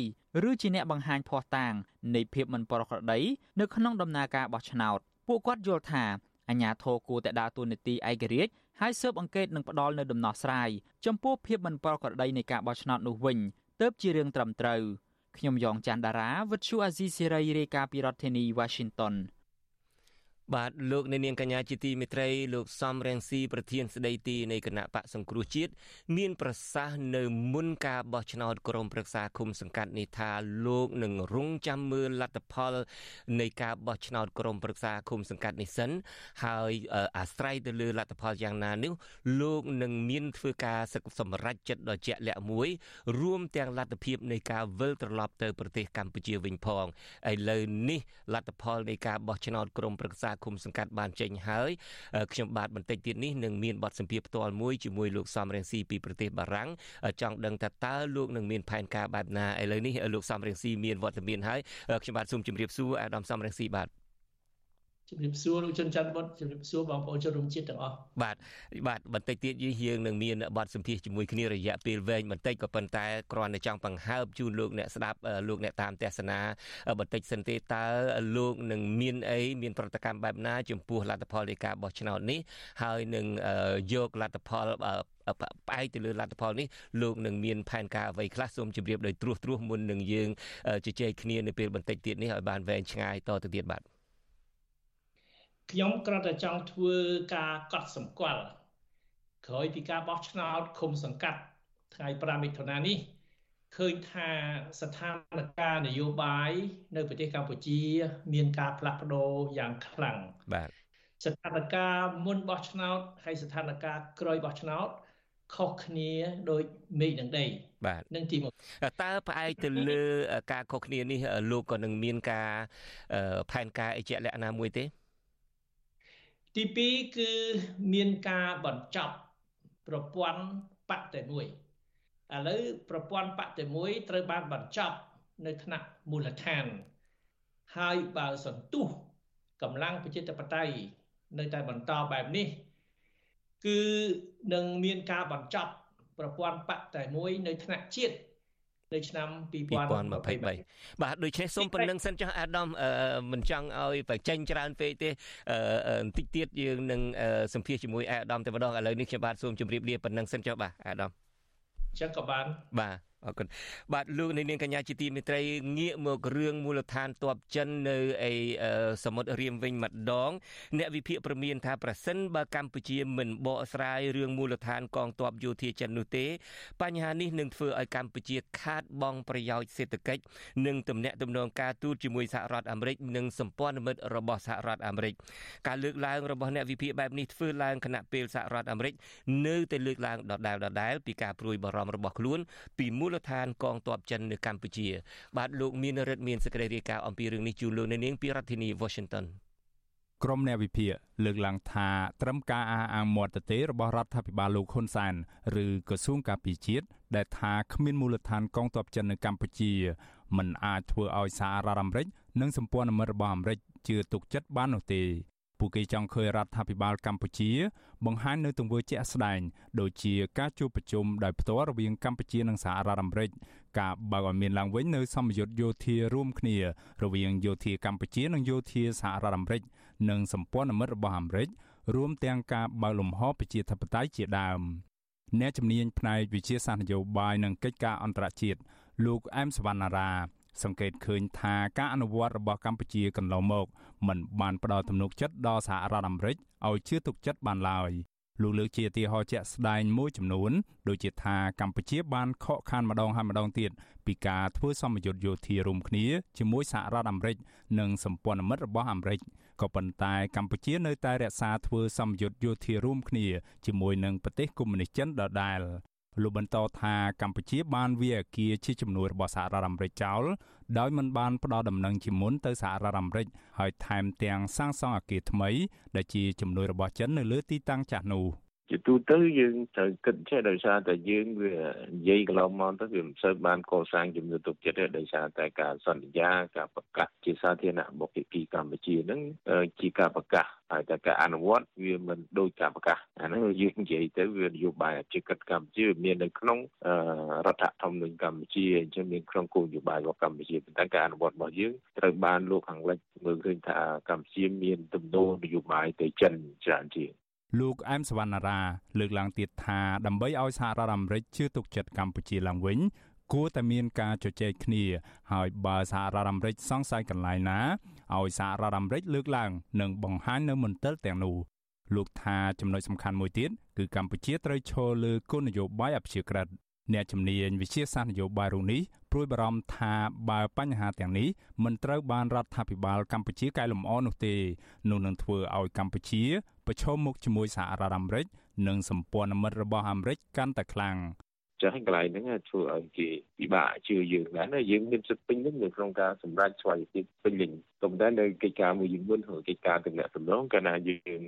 ឬជាអ្នកបង្ហាញភ័ស្តុតាងនៃភាពមិនប្រក្រតីនៅក្នុងដំណើរការបោះឆ្នោតពួកគាត់យល់ថាអាជ្ញាធរគួរតែដើរតួនាទីឯករាជ្យហើយស៊ើបអង្កេតនិងផ្ដាល់នៅដំណោះស្រាយចំពោះភាពមិនប្រក្រតីនៃការបោះឆ្នោតនោះវិញទើបជារឿងត្រឹមត្រូវខ្ញុំយ៉ងច័ន្ទដារាវិទ្យុអាស៊ីសេរីរាយការណ៍ពីរដ្ឋធានី Washington បាទលោកអ្នកនាងកញ្ញាជាទីមេត្រីលោកសំរងស៊ីប្រធានស្ដីទីនៃគណៈបកសង្គ្រោះជាតិមាន ប្រសាសន៍នៅមុនការបោះឆ្នោតក្រុមប្រឹក្សាគុំសង្កាត់នេះថាលោកនឹងរងចាំមើលលទ្ធផល នៃការបោះឆ្នោតក្រុមប្រឹក្សាគុំសង្កាត់នេះសិនហើយអាស្រ័យទៅលើលទ្ធផលយ៉ាងណានេះលោកនឹងមានធ្វើការសម្រេចចិត្តដ៏ជាក់លាក់មួយ រួមទាំងលទ្ធភាពនៃការវិលត្រឡប់ទៅប្រទេសកម្ពុជាវិញផងឥឡូវនេះលទ្ធផលនៃការបោះឆ្នោតក្រុមប្រឹក្សាឃុំសង្កាត់បានចេញហើយខ្ញុំបាទបន្តិចទៀតនេះនឹងមានបទសម្ភាសផ្ទាល់មួយជាមួយលោកសំរងស៊ីពីប្រទេសបារាំងចង់ដឹងថាតើលោកនឹងមានផែនការបែបណាឥឡូវនេះលោកសំរងស៊ីមានវត្តមានហើយខ្ញុំបាទសូមជម្រាបសួរអាដាមសំរងស៊ីបាទ ជំរាបសួរលោកជនច័ន្ទបុតជំរាបសួរបងប្អូនជនរួមជាតិទាំងអស់បាទបាទបន្តិចទៀតយើងនឹងមានបទសម្ភាសជាមួយគ្នារយៈពេលវែងបន្តិចក៏ប៉ុន្តែគ្រាន់តែចង់បង្ហើបជូនលោកអ្នកស្ដាប់លោកអ្នកតាមទស្សនាបន្តិចសិនទេតើលោកនឹងមានអីមានប្រតិកម្មបែបណា ចំពោះលទ្ធផលនៃការបោះឆ្នោតនេះហើយនឹងយកលទ្ធផលផ្អែកទៅលើលទ្ធផលនេះលោកនឹងមានផែនការអ្វីខ្លះសូមជម្រាបដោយត្រួសត្រាសមុននឹងយើងជជែកគ្នានៅពេលបន្តិចទៀតនេះឲ្យបានវែងឆ្ងាយតទៅទៀតបាទ ខ្ញុំគ្រាន់តែចង់ធ្វើការកត់សម្គាល់ក្រោយពីការបោះឆ្នោតឃុំសង្កាត់ថ្ងៃ5មិថុនានេះឃើញថាស្ថានភាពនយោបាយនៅប្រទេសកម្ពុជា មានការផ្លាស់ប្ដូរយ៉ាងខ្លាំងបាទស្ថានភាពមុនបោះឆ្នោតហើយស្ថានភាពក្រោយបោះឆ្នោតខុសគ្នាដោយមេឃនឹងដីបាទនឹងទីមកតើផ្អែកទៅលើការខុសគ្នានេះលោកក៏នឹងមានការផែនការអីជាក់លាក់ណាមួយទេ ទី2គឺមានការបញ្ចប់ប្រព័ន្ធបកតែមួយឥឡូវប្រព័ន្ធបកតែមួយត្រូវបានបញ្ចប់នៅថ្នាក់មូលដ្ឋាន ហើយបើសន្ទុះកម្លាំងប្រជាធិបតេយ្យនៅតែបន្តបែបនេះ គឺនឹងមានការបញ្ចប់ប្រព័ន្ធបកតែមួយនៅថ្នាក់ជាតិ នៅឆ្នាំ2023បាទដូច្នេះសូមប៉ុណ្្នឹងសិនចុះអាដាមមិនចង់ឲ្យបញ្ចេញច្រើនពេកទេបន្តិចទៀតយើងនឹងសម្ភាសជាមួយអាដាមតែម្ដងឥឡូវនេះខ្ញុំបាទសូមជម្រាបលាប៉ុណ្្នឹងសិនចុះបាទអាដាមចឹងក៏បានបាទ អរគុណបាទលោកនាងកញ្ញាជាទីមេត្រីងាកមករឿងមូលដ្ឋានទ័ពចិននៅឯសមុទ្ររៀមវិញម្ដង អ្នកវិភាគប្រមានថាប្រសិនបើកម្ពុជាមិនបកស្រាយរឿងមូលដ្ឋានកងទ័ពយោធាចិននោះទេ បញ្ហានេះនឹងធ្វើឲ្យកម្ពុជាខាតបង់ប្រយោជន៍សេដ្ឋកិច្ចនិងទំនាក់ទំនងការទូតជាមួយសហរដ្ឋអាមេរិកនិងសម្ព័ន្ធមិត្តរបស់សហរដ្ឋអាមេរិកការលើកឡើងរបស់អ្នកវិភាគបែបនេះធ្វើឡើងគណៈពេលសហរដ្ឋអាមេរិកនៅតែលើកឡើងដដែលដដែលពីការព្រួយបារម្ភរបស់ខ្លួនពីមូលដ្ឋានកងទ័ពចិននៅកម្ពុជា បាទលោកមានរិទ្ធមានសេចក្តីរាយការណ៍អំពីរឿងនេះជូនលោកនៅនាងពីរដ្ឋធានី Washington ក្រមអ្នកវិភាគលើកឡើងថាត្រឹមការអះអាងមាត់ទទេរបស់រដ្ឋាភិបាលលោកហ៊ុនសែនឬក្រសួងការពារជាតិដែលថាគ្មានមូលដ្ឋានកងទ័ពចិននៅកម្ពុជាមិនអាចធ្វើឲ្យសហរដ្ឋអាមេរិកនិងសម្ព័ន្ធមិត្តរបស់អាមេរិកជឿទុកចិត្តបាននោះទេ ពួកគេចង់ឃើញរដ្ឋាភិបាលកម្ពុជា បង្ហាញនៅទង្វើជាក់ស្ដែងដូចជាការជួបប្រជុំដោយផ្ទាល់រវាងកម្ពុជានិងសហរដ្ឋអាមេរិកការបើកឲ្យមានឡើងវិញនៅសម្ពយុទ្ធយោធារួមគ្នា រវាងយោធាកម្ពុជានិងយោធាសហរដ្ឋអាមេរិកនិងសម្ព័ន្ធមិត្តរបស់អាមេរិករួមទាំងការបើកលំហប្រជាធិបតេយ្យជាដើមអ្នកជំនាញផ្នែកវិជាសាស្ត្រនយោបាយនិងកិច្ចការអន្តរជាតិលោកអែមសវណ្ណារា សង្កេតឃើញថាការអនុវត្តរបស់កម្ពុជាកន្លងមកមិនបានផ្ដល់ទំនុកចិត្តដល់សហរដ្ឋអាមេរិកឲ្យជឿទុកចិត្តបានឡើយលោកលើកជាទីហោជាក់ស្ដែងមួយចំនួនដូចជាថាកម្ពុជាបានខកខានម្ដងហើយម្ដងទៀតពីការធ្វើសម្ពយុទ្ធយោធារួមគ្នាជាមួយសហរដ្ឋអាមេរិកនិងសម្ព័ន្ធមិត្តរបស់អាមេរិកក៏ប៉ុន្តែកម្ពុជានៅតែរក្សាធ្វើសម្ពយុទ្ធយោធារួមគ្នាជាមួយនឹងប្រទេសកុម្មុយនីសចិនដដែល លោកបន្តថាកម្ពុជាបានវាអាគារជាជំនួយរបស់សហរដ្ឋអាមេរិកចោលដោយមិនបានផ្ដល់ដំណឹងជាមុនទៅសហរដ្ឋអាមេរិកហើយថែមទាំងសាងសង់អគារថ្មីដែលជាជំនួយរបស់ចិននៅលើទីតាំងចាស់នោះ ជាទូទៅយើងត្រូវគិតចេះដោយសារតែយើងវានិយាយកន្លងមកទៅវាមិនសូវបានកសាងជំនឿទុកចិត្តទេដោយសារតែការសន្យាការប្រកាសជាសាធារណៈរបស់ភាគីកម្ពុជាហ្នឹងជាការប្រកាសហើយតែការអនុវត្តវាមិនដូចការប្រកាសអាហ្នឹងយើងនិយាយទៅវានយោបាយអភិកិច្ចកម្ពុជាមាននៅក្នុងរដ្ឋធម្មនុញ្ញកម្ពុជាអញ្ចឹងមានក្នុងគោលនយោបាយរបស់កម្ពុជាប៉ុន្តែការអនុវត្តរបស់យើងត្រូវបានលោកខាងលិចមើលឃើញថាកម្ពុជាមានទំនោរនយោបាយទៅចិនច្រើនជាង លោកអែមសវណ្ណារាលើកឡើងទៀតថាដើម្បីឲ្យសហរដ្ឋអាមេរិកជឿទុកចិត្តកម្ពុជាឡើងវិញគួរតែមានការជជែកគ្នា ហើយបើសហរដ្ឋអាមេរិកសង្ស័យកន្លែងណាឲ្យសហរដ្ឋអាមេរិកលើកឡើងនិងបង្ហាញនៅមន្ទិលទាំងនោះលោកថាចំណុចសំខាន់មួយទៀតគឺកម្ពុជាត្រូវឈរលើគោលនយោបាយអព្យាក្រឹតអ្នកជំនាញវិជាសាស្ត្រនយោបាយរូនេះព្រួយបារម្ភថាបើបញ្ហាទាំងនេះមិនត្រូវបានរដ្ឋាភិបាលកម្ពុជាកែលម្អនោះទេនោះនឹងធ្វើឲ្យកម្ពុជា ប្រឈមមុខជាមួយសហរដ្ឋអាមេរិកនិងសម្ព័ន្ធមិត្តរបស់អាមេរិកកាន់តែខ្លាំងចឹងកន្លែងហ្នឹងធ្វើឲ្យគេពិបាកជឿយើងដែរណាយើងមានសិទ្ធិពេញលេញនៅក្នុងការសម្រេចស្វ័យភាពពេញលេញក៏ ប៉ុន្តែនៅកិច្ចការមួយយើងមុនឬកិច្ចការទំនាក់ទំនងកាលណាយើង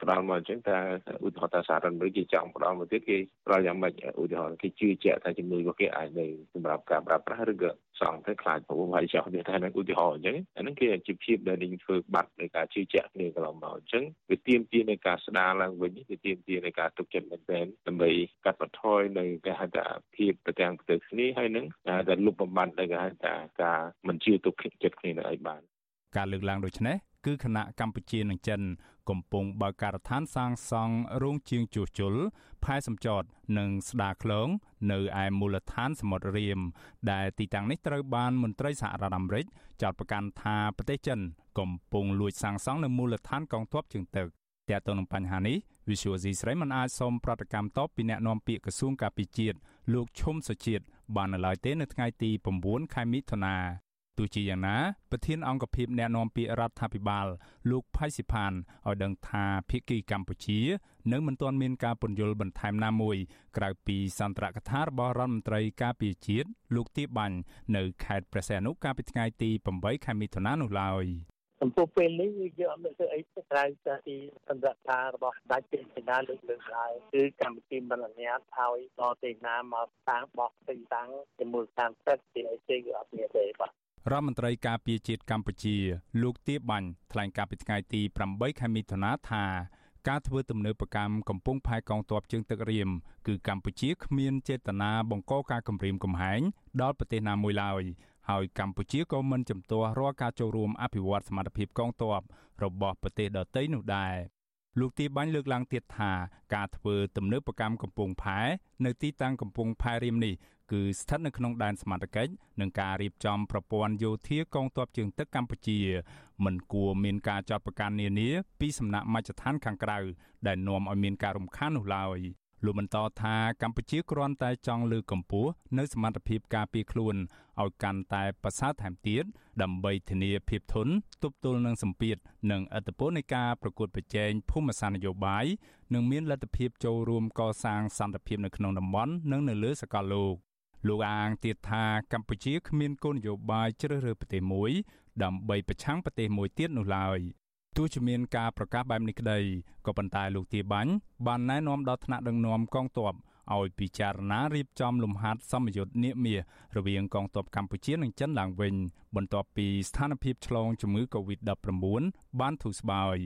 ផ្ដល់មកអញ្ចឹងថាឧទាហរណ៍ថាសាររដ្ឋអាមេរិកគេចង់ផ្ដល់មកទៀតគេផ្ដល់យ៉ាងម៉េចឧទាហរណ៍គេជឿជាក់ថាជំនួយរបស់គេអាចនៅសម្រាប់ការប្រើប្រាស់ឬក៏សងទៅខ្លាចប្រវត្តិចោលទៀតតែនៅឧទាហរណ៍អញ្ចឹងអាហ្នឹងគេអាជីវភាពដែលយើងធ្វើបាត់នៃការជឿជាក់គ្នាកន្លងមកអញ្ចឹងវាទាមទារនៃការស្ដារឡើងវិញវាទាមទារនៃការទុកចិត្តមែនទែនដើម្បីកាត់បន្ថយនៅគេហៅថាភាពប្រទាំងប្រទើគ្នាហើយនឹងតែលុបបំបាត់ដែលគេហៅថាការមិនជឿទុកចិត្តគ្នានៅឲ្យបាន ការលើកឡើងដូចនេះគឺគណៈកម្ពុជានិងចិន កំពុងបើកការដ្ឋានសាងសង់រោងជាងជួសជុលផែសម្ចតនិងស្ដារខ្លងនៅឯមូលដ្ឋានសមុទ្ររៀមដែលទីតាំងនេះត្រូវបានមន្ត្រីសហរដ្ឋអាមេរិកចោទប្រកាន់ថាប្រទេសចិន កំពុងលួចសាងសង់នៅមូលដ្ឋានកងទ័ពជើងទឹកតែទៅនឹងបញ្ហានេះ Visual C ស្រីមិនអាចសូមប្រតិកម្មតបពីអ្នកនាំពាក្យក្រសួងការពារជាតិលោកឈុំសុជាតិបាននៅឡើយទេនៅថ្ងៃទី9ខែមិថុនា ទោះជាយ៉ាងណាប្រធានអង្គភិបអ្នកណែនាំពាក្យរដ្ឋាភិបាល លោកផៃស៊ីផានឲ្យដឹងថាភៀកគីកម្ពុជានៅមិនទាន់មានការពន្យល់បន្ថែមណាមួយ ក្រៅពីសន្ទរកថារបស់រដ្ឋមន្ត្រីការពារជាតិលោកទៀបបាញ់នៅខេត្តព្រះសីហនុកាលពីថ្ងៃទី8ខែមិថុនានោះឡើយចំពោះពេលនេះយើងអត់មានធ្វើអីក្រៅពីសន្ទរកថារបស់ដាច់ពីសេនាលើកលើកឡើងគឺកម្ពុជាមិនអនុញ្ញាតឲ្យដល់ទេណាមកតាំងបោះទីតាំងជាមូលដ្ឋានព្រឹកទីអីទេគឺអត់មានទេបាទ រដ្ឋមន្ត្រីការពារជាតិកម្ពុជា លោកទៀបបាញ់ថ្លែងការពីថ្ងៃទី8ខែមិថុនាថាការធ្វើទំនើបកម្មកំពុងផែកងទ័ពជើងទឹករៀមគឺកម្ពុជាគ្មានចេតនាបង្កការគំរាមកំហែងដល់ប្រទេសណាមួយឡើយហើយកម្ពុជាក៏មិនជំទាស់រាល់ការចូលរួមអភិវឌ្ឍសមត្ថភាពកងទ័ពរបស់ប្រទេសដទៃនោះដែរលោកទីបាញ់លើកឡើងទៀតថាការធ្វើទំនើបកម្មកំពង់ផែនៅទីតាំងកំពង់ផែរៀមនេះ គឺស្ថិតនៅក្នុងដែនសមត្ថកិច្ចនឹងការរៀបចំប្រព័ន្ធយោធាកងទ័ពជើងទឹកកម្ពុជាមិនគួរមានការចាត់ប្រកាន់នានាពីសំណាក់មជ្ឈដ្ឋានខាងក្រៅដែលនាំឲ្យមានការរំខាននោះឡើយលោកបន្តថាកម្ពុជាគ្រាន់តែចង់លើកកម្ពស់នៅសមត្ថភាពការពារខ្លួនឲ្យកាន់តែប្រសើរថែមទៀតដើម្បីធានាភាពធន់ទប់ទល់នឹងសម្ពាធនិងឥទ្ធិពលនៃការប្រកួតប្រជែងភូមិសាស្ត្រនយោបាយនិងមានលទ្ធភាពចូលរួមកសាងសន្តិភាពនៅក្នុងតំបន់និងនៅលើសកលលោក លោកអាងទៀតថាកម្ពុជាគ្មានគោលនយោបាយជ្រើសរើសប្រទេសមួយ ដើម្បីប្រឆាំងប្រទេសមួយទៀតនោះឡើយទោះជាមានការប្រកាសបែបនេះក្តីក៏ប៉ុន្តែលោកទាបាញ់បានណែនាំដល់ថ្នាក់ដឹកនាំកងទ័ពឲ្យពិចារណារៀបចំលំហាត់សម្ពយុទ្ធនាមាសរវាងកងទ័ពកម្ពុជានិងចិនឡើងវិញ បន្ទាប់ពីស្ថានភាពឆ្លងជំងឺ Covid-19 បានធូរស្បើយ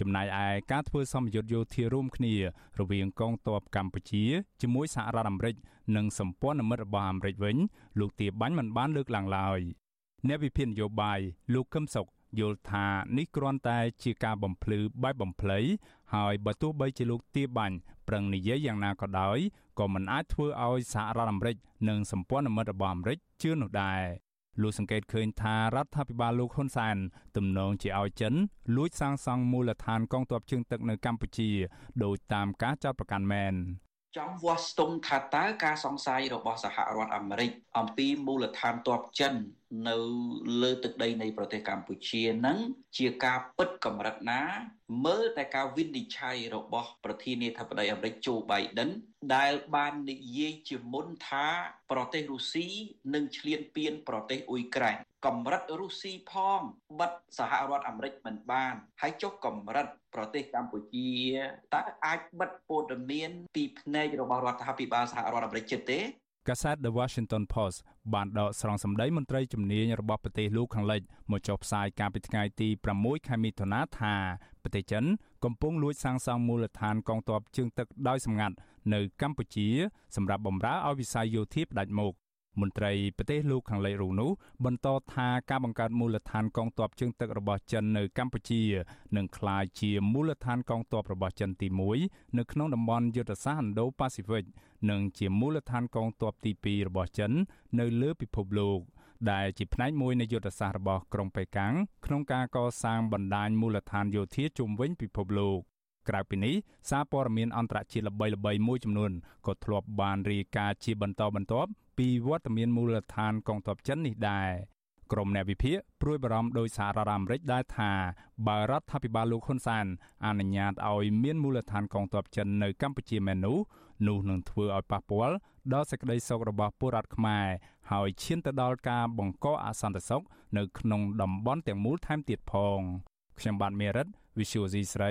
ចំណែកឯការធ្វើសម្ពយុទ្ធយោធារួមគ្នារវាងកងទ័ពកម្ពុជាជាមួយសហរដ្ឋអាមេរិកនិងសម្ព័ន្ធមិត្តរបស់អាមេរិកវិញលោកទាបាញ់មិនបានលើកឡើងឡើយអ្នកវិភាគនយោបាយលោកកឹមសុខយល់ថានេះគ្រាន់តែជាការបំភ្លឺបែបបំភ្លៃហើយបើទោះបីជាលោកទាបាញ់ប្រឹងនិយាយយ៉ាងណាក៏ដោយក៏មិនអាចធ្វើឲ្យសហរដ្ឋអាមេរិកនិងសម្ព័ន្ធមិត្តរបស់អាមេរិកជឿនោះដែរ លោកសង្កេតឃើញថារដ្ឋាភិបាលលោកហ៊ុនសែនទំនងជាឲ្យចិនលួចសាងសង់មូលដ្ឋានកងទ័ពជើងទឹកនៅកម្ពុជាដោយតាមការចាត់ប្រកាន់មែនចង់វាស់ស្ទង់ថាតើការសង្ស័យរបស់សហរដ្ឋអាមេរិកអំពីមូលដ្ឋានទ័ពចិន នៅលើទឹកដីនៃប្រទេសកម្ពុជានឹងជាការពិតកម្រិតណា មើលតែការវិនិច្ឆ័យរបស់ ប្រធានាធិបតីអាមេរិកជូបៃដិនដែលបាននិយាយជាមុនថាប្រទេសរុស្ស៊ីនឹងឈ្លានពានប្រទេសអ៊ុយក្រែនកម្រិតរុស្ស៊ីផងបិទសហរដ្ឋអាមេរិកមិនបាន ហើយចុះកម្រិតប្រទេសកម្ពុជាតើអាចបិទព័ត៌មានពីផ្នែករបស់រដ្ឋាភិបាលសហរដ្ឋអាមេរិកចិត្តទេ កាសែត The Washington Post បានដកស្រង់សម្ដីមន្ត្រីជំនាញរបស់ប្រទេសលោកខាងលិចមកចុះផ្សាយកាលពីថ្ងៃទី6ខែមិថុនាថាប្រទេសចិនកំពុងលួចសាងសង់មូលដ្ឋានកងទ័ពជើងទឹកដោយសម្ងាត់នៅកម្ពុជាសម្រាប់បម្រើឲ្យវិស័យយោធាផ្ដាច់មុខ មន្ត្រីប្រទេសលោកខាងលិចរូនោះបន្តថាការបង្កើតមូលដ្ឋានកងទ័ពជើងទឹករបស់ចិននៅកម្ពុជានឹងក្លាយជាមូលដ្ឋានកងទ័ពរបស់ចិនទី1នៅក្នុងតំបន់យុទ្ធសាស្ត្រ Indo-Pacific និងជាមូលដ្ឋានកងទ័ពទី2របស់ចិននៅលើពិភពលោកដែលជាផ្នែកមួយនៃយុទ្ធសាស្ត្ររបស់ក្រុងប៉េកាំងក្នុងការកសាងបណ្ដាញមូលដ្ឋានយោធាជុំវិញពិភពលោក ក្រៅពីនេះសារព័ត៌មានអន្តរជាតិល្បីៗមួយចំនួនក៏ធ្លាប់បានរាយការណ៍ជាបន្តបន្ទាប់ពីវត្តមានមូលដ្ឋានកងទ័ពចិននេះដែរក្រុមអ្នកវិភាគព្រួយបារម្ភដោយសហរដ្ឋអាមេរិកដែរថាបើរដ្ឋាភិបាលលោកហ៊ុនសែនអនុញ្ញាតឲ្យមានមូលដ្ឋានកងទ័ពចិននៅកម្ពុជាមែននោះនោះនឹងធ្វើឲ្យប៉ះពាល់ដល់សេចក្តីសុខរបស់ពលរដ្ឋខ្មែរហើយឈានទៅដល់ការបង្កអសន្តិសុខនៅក្នុងតំបន់ទាំងមូលថែមទៀតផងខ្ញុំបាទមេរិត Visual C ស្រី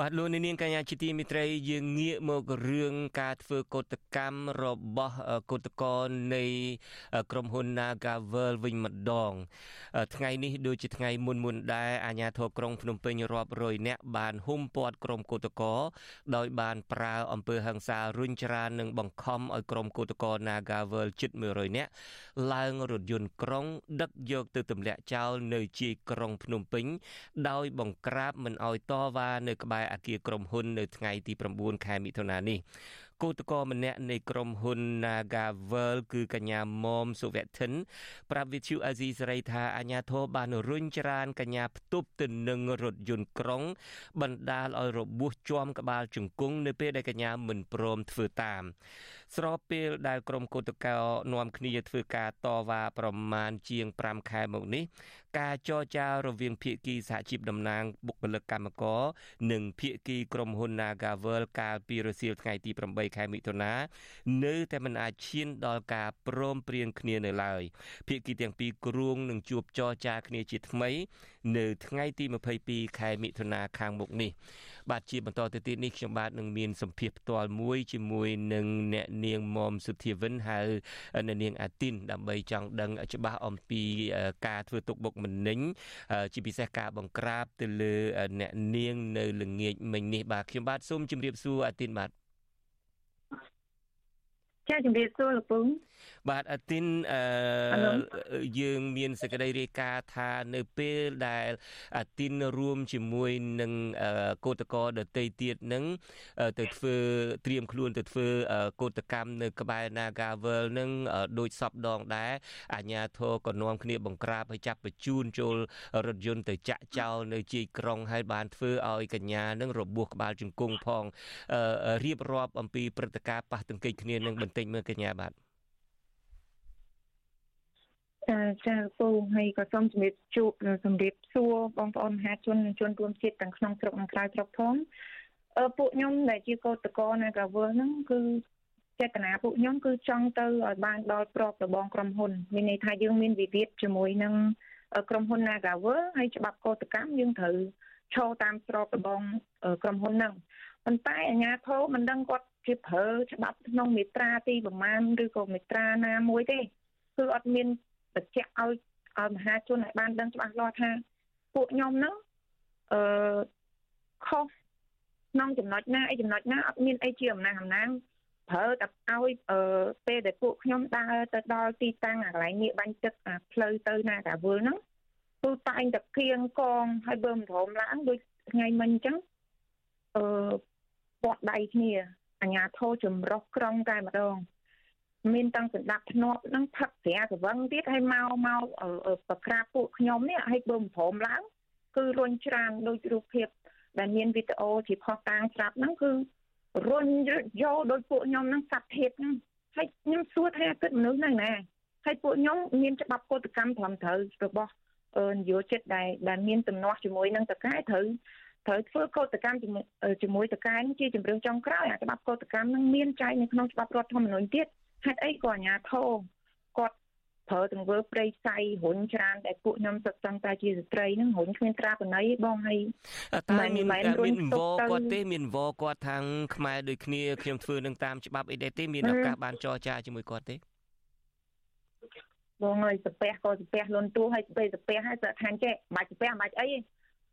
បាទលោកនាងកញ្ញាជាទីមិត្តរីយើងងាកមករឿងការធ្វើកោតកម្មរបស់កោតក្រនៃក្រុមហ៊ុន Nagavel វិញម្ដង ថ្ងៃនេះដូចជាថ្ងៃមុនមុនដែរអាជ្ញាធរក្រុងភ្នំពេញរាប់រយនាក់បានហុំព័ទ្ធក្រុមកោតក្រដោយបានប្រើអំពើហិង្សារុញច្រាននិងបង្ខំឲ្យក្រុមកោតក្រ Nagavel ជិត100នាក់ឡើងរថយន្តក្រុង ដឹកយកទៅទម្លាក់ចោលនៅជាយក្រុងភ្នំពេញ ដោយបង្ក្រាបមិនឲ្យតវ៉ានៅក្បែរអគារក្រុមហ៊ុននៅថ្ងៃទី9ខែមិថុនានេះគឧតកម្នាក់នៃក្រុមហ៊ុន Nagavel គឺកញ្ញាមុំសុវធិនប្រាប់វិទ្យុអាស៊ីសេរីថាអាញាធរបានរុញច្រានកញ្ញាផ្ទប់ទៅនឹងរថយន្តក្រុង បណ្ដាលឲ្យរបួសជាំក្បាលជង្គង់នៅពេលដែលកញ្ញាមិនព្រមធ្វើតាម ស្របពេលដែលក្រុមកោតកោនាំគ្នាធ្វើការតវ៉ាប្រមាណជាង5ខែមកនេះ ការចរចារវាងភាគីសហជីពតំណាងបុគ្គលិកកម្មករនិងភាគីក្រុមហ៊ុន Nagavel កាលពីរសៀលថ្ងៃទី8ខែមិថុនានៅតែមិនអាចឈានដល់ការព្រមព្រៀងគ្នានៅឡើយភាគីទាំងពីរគ្រងនឹងជួបចរចាគ្នាជាថ្មី នៅថ្ងៃទី22ខែមិថុនាខាងមុខនេះបាទជាបន្តទៅទៀតនេះខ្ញុំបាទនឹងមានសម្ភារផ្ទាល់មួយជាមួយនឹងអ្នកនាងមុំសុធាវិនហៅអ្នកនាងអាទីនដើម្បីចង់ដឹងច្បាស់អំពីការធ្វើទុកបុកម្នេញជាពិសេសការបង្ក្រាបទៅលើអ្នកនាងនៅល្ងាចមិញនេះបាទខ្ញុំបាទសូមជម្រាបសួរអាទីនបាទ ចាជំរាបសួរលោកពងបាទអាទីនអឺយើងមានសេចក្តីរាយការណ៍ថានៅពេលដែលអាទីនរួមជាមួយនឹងកោតកោដតីទៀតនឹងទៅធ្វើត្រៀមខ្លួនទៅធ្វើកោតកម្មនៅក្បែរ Nagavel នឹងដូចសពដងដែរអាញាធរក៏នាំគ្នាបង្ក្រាបឲ្យចាប់បញ្ជូនចូលរថយន្តទៅចាក់ចោលនៅជាយក្រុងហើយបានធ្វើឲ្យកញ្ញានឹងរបួសក្បាលជង្គង់ផងរៀបរាប់អំពីព្រឹត្តិការណ៍ប៉ះទង្គិចគ្នានឹងបន្តិចមើលកញ្ញាបាទចាចាពូហើយក៏សូមជម្រាបជួបជំរាបសួរបងប្អូនមហាជនជនរួមជាតិទាំងក្នុងស្រុកនិងក្រៅស្រុកផងអឺពួកខ្ញុំដែលជាកោតក្រនៅកាវើហ្នឹងគឺចេតនាពួកខ្ញុំគឺចង់ទៅឲ្យបានដល់ប្របរបងក្រុមហ៊ុនមានន័យថាយើងមានវិវាទជាមួយនឹងក្រុមហ៊ុន Nagawer ហើយច្បាប់កោតកម្មយើងត្រូវឈរតាមស្របរបងក្រុមហ៊ុនហ្នឹងប៉ុន្តែអាជ្ញាធរមិនដឹងគាត់ ជាប្រើច្បាប់ក្នុងមេត្រាទីប្រមាណឬក៏មេត្រាណាមួយទេគឺអត់មានបញ្ជាក់ឲ្យឲ្យមហាជនឲ្យបានដឹងច្បាស់លាស់ថាពួកខ្ញុំហ្នឹងអឺខុសក្នុងចំណុចណាអីចំណុចណាអត់មានអីជាអំណះអំណាងប្រើតែឲ្យអឺពេលដែលពួកខ្ញុំដើរទៅដល់ទីតាំងអាកន្លែងនេះបាញ់ទឹកអាផ្លូវទៅណាកាវលហ្នឹងទូតែងតែគៀងកងហើយបើមិនរមឡើងដូចថ្ងៃមិញអញ្ចឹងអឺពាត់ដៃគ្នា អាញាធោចម្រុះក្រុងតែម្ដងមានតាំងសម្ដាប់ធ្នាប់នឹងផឹកស្រាកវឹងទៀតហើយមកមកប្រក្រាបពួកខ្ញុំនេះឲ្យបើមិនព្រមឡើងគឺរុញច្រានដូចរូបភាព ដែលមានវីដេអូជាផុសតាងស្រាប់ហ្នឹងគឺរុញយកដោយពួកខ្ញុំហ្នឹងសັດធៀបហ្នឹងហើយខ្ញុំសួរថាគិតមនុស្សហ្នឹងណាហើយពួកខ្ញុំមានច្បាប់កតកម្មត្រឹមត្រូវរបស់នយោជិតដែលដែលមានទំនាស់ជាមួយនឹងតកែត្រូវ ត្រូវធ្វើកោតកម្មជាមួយតកែនឹងជាជំរឿនចុងក្រោយអាច្បាប់កោតកម្មនឹងមានចែងនៅក្នុងច្បាប់រដ្ឋធម្មនុញ្ញទៀតហេតុអីក៏អាជ្ញាធរគាត់ប្រើទង្វើព្រៃផ្សៃរុញច្រានតែពួកខ្ញុំសឹកសឹងតែជាស្ត្រីហ្នឹងរុញគ្មានត្រាបណីបងហើយតើមានមានវគាត់ទេមានវគាត់ខាងខ្មែរដូចគ្នាខ្ញុំធ្វើនឹងតាមច្បាប់អីដែរទេមានឱកាសបានចរចាជាមួយគាត់ទេបងហើយស្ពះក៏ស្ពះលន់ទួហើយស្ពះស្ពះហើយស្ថានចេះមិនស្ពះមិនអី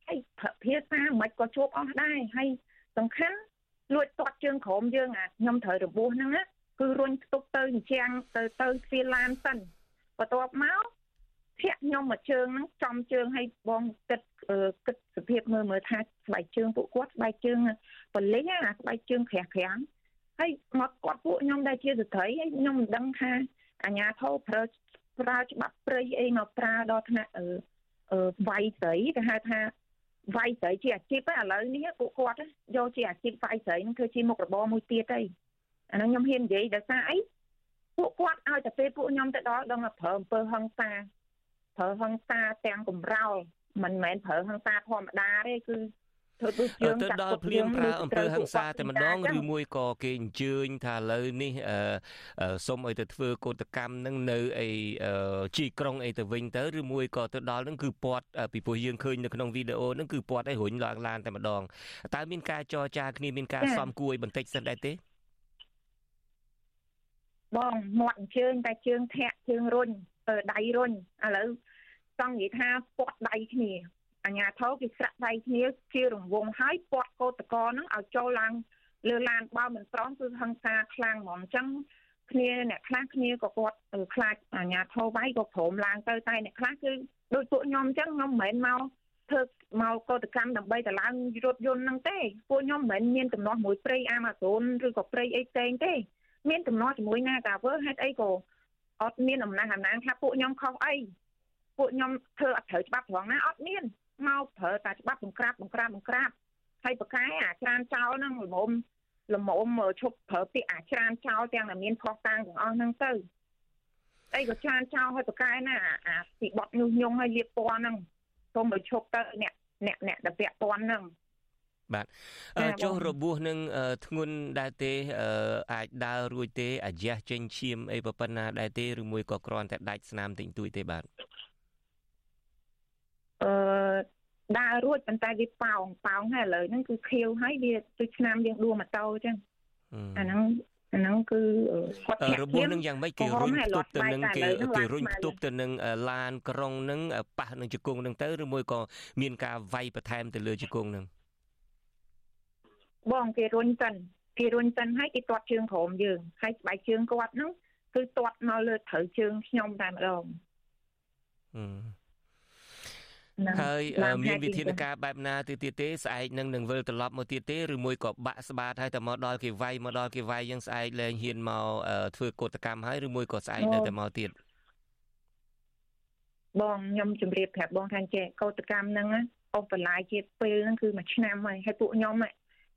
ហើយភាសាមិនក៏ជួបអស់ដែរហើយសំខាន់លួចទាត់ជើងក្រោមយើងអាខ្ញុំត្រូវរបួសហ្នឹងណាគឺរុញផ្ទុកទៅអញ្ចាំងទៅទៅទ្វារឡានសិនបន្ទាប់មកធាក់ខ្ញុំមួយជើងហ្នឹងចំជើងឲ្យបងគិតគិតសភាពមើលមើលថាស្បែកជើងពួកគាត់ស្បែកជើងបលិញអាស្បែកជើងក្រាស់ក្រាំងហើយមកគាត់ពួកខ្ញុំដែលជាស្ត្រីហើយខ្ញុំមិនដឹងថាអាញាធរប្រើប្រើច្បាប់ព្រៃអីមកប្រើដល់ថ្នាក់អឺវាយស្រីគេហៅថា វាយស្រីជាអាជីពឥឡូវនេះពួកគាត់យកជាអាជីពវាយស្រីនឹងធ្វើជាមុខរបរមួយទៀតទេអានោះខ្ញុំហ៊ាននិយាយដោយសារអីពួកគាត់ឲ្យតែពេលពួកខ្ញុំទៅដល់ដល់ប្រើអំពើហិង្សាប្រើហិង្សាទាំងកំរោលមិនមែនប្រើហិង្សាធម្មតាទេគឺធ្វើដូចយើង ទៅដល់ភ្លាមប្រើអំពើហិង្សាតែម្ដងឬមួយក៏គេអញ្ជើញថាឥឡូវនេះសុំឲ្យទៅធ្វើកោតកម្មនឹងនៅអីជីក្រុងអីទៅវិញទៅឬមួយក៏ទៅដល់នឹងគឺពាត់ពីព្រោះយើងឃើញនៅក្នុងវីដេអូនឹងគឺពាត់ឲ្យរុញឡើងឡានតែម្ដងតើមានការចរចាគ្នាមានការសំគួរឲ្យបន្តិចសិនដែរទេបងមាត់អញ្ជើញតែជើងធាក់ជើងរុញដៃរុញឥឡូវចង់និយាយថាពាត់ដៃគ្នា អញ្ញាធោគេស្រាក់ដៃគ្នាជារង្វង់ហើយពាត់កោតកហ្នឹងឲ្យចូលឡើងលើឡានបើមិនប្រងគឺហឹង្សាខ្លាំងហ្មងអញ្ចឹងគ្នាអ្នកខ្លះគ្នាក៏គាត់ខ្លាចអាញាធោវាយក៏ព្រមឡើងទៅតែអ្នកខ្លះគឺដូចពួកខ្ញុំអញ្ចឹងខ្ញុំមិនមែនមកធ្វើមកកោតកម្មដើម្បីទៅឡើងរថយន្តហ្នឹងទេពួកខ្ញុំមិនមែនមានទំនាស់មួយព្រៃអាម៉ាហ្សូនឬក៏ព្រៃអីផ្សេងទេមានទំនាស់ជាមួយណាកាវើហេតុអីក៏អត់មានអំណះអំណាងថាពួកខ្ញុំខុសអីពួកខ្ញុំធ្វើអត់ត្រូវច្បាប់ត្រង់ណាអត់មាន មកប្រើតែច្បាប់បង្ក្រាបបង្ក្រាបបង្ក្រាបហើយប្រកែអាច្រានចោលហ្នឹងល្មមល្មមឈប់ប្រើពាក្យអាច្រានចោលទាំងដែលមានខុសតាំងទាំងអស់ហ្នឹងទៅអីក៏ច្រានចោលឲ្យប្រកែណាអាពីបត់ញុះញង់ឲ្យលៀបពណ៌ហ្នឹងសូមឲ្យឈប់ទៅអ្នកអ្នកអ្នកដែលពាក់ពណ៌ហ្នឹងបាទចុះរបួសនឹងធ្ងន់ដែរទេអាចដើររួចទេអាយះចេញឈាមអីប៉ុណ្ណាដែរទេឬមួយក៏គ្រាន់តែដាច់ស្នាមតិចតួចទេបាទអឺ ដើររួចប៉ុន្តែវាប៉ោងប៉ោងហើយឥឡូវហ្នឹងគឺខៀវហើយវាដូចឆ្នាំយើងដួលម៉ូតូអញ្ចឹងអាហ្នឹងអាហ្នឹងគឺគាត់ធាក់របួសនឹងយ៉ាងម៉េចគេរុញផ្ទប់ទៅនឹងគេគេរុញផ្ទប់ទៅនឹងឡានក្រុងនឹងប៉ះនឹងជង្គង់នឹងទៅឬមួយក៏មានការវាយបន្ថែមទៅលើជង្គង់នឹងបងគេរុញសិនគេរុញសិនហើយគេទាត់ជើងក្រោមយើងហើយស្បែកជើងគាត់ហ្នឹងគឺទាត់មកលើត្រូវជើងខ្ញុំតែម្ដង ហើយមានវិធានការបែបណាទៅទៀតទេស្អែកនឹងនឹងវិលត្រឡប់មកទៀតទេឬមួយក៏បាក់ស្បាតហើយតែមកដល់គេវាយមកដល់គេវាយយើងស្អែកលែងហ៊ានមកធ្វើកោតកម្មហើយឬមួយក៏ស្អែកនៅតែមកទៀតបងខ្ញុំជម្រាបប្រាប់បងថាចេះកោតកម្មហ្នឹងអូសបន្លាយជាពេលហ្នឹងគឺមួយឆ្នាំហើយហើយពួកខ្ញុំ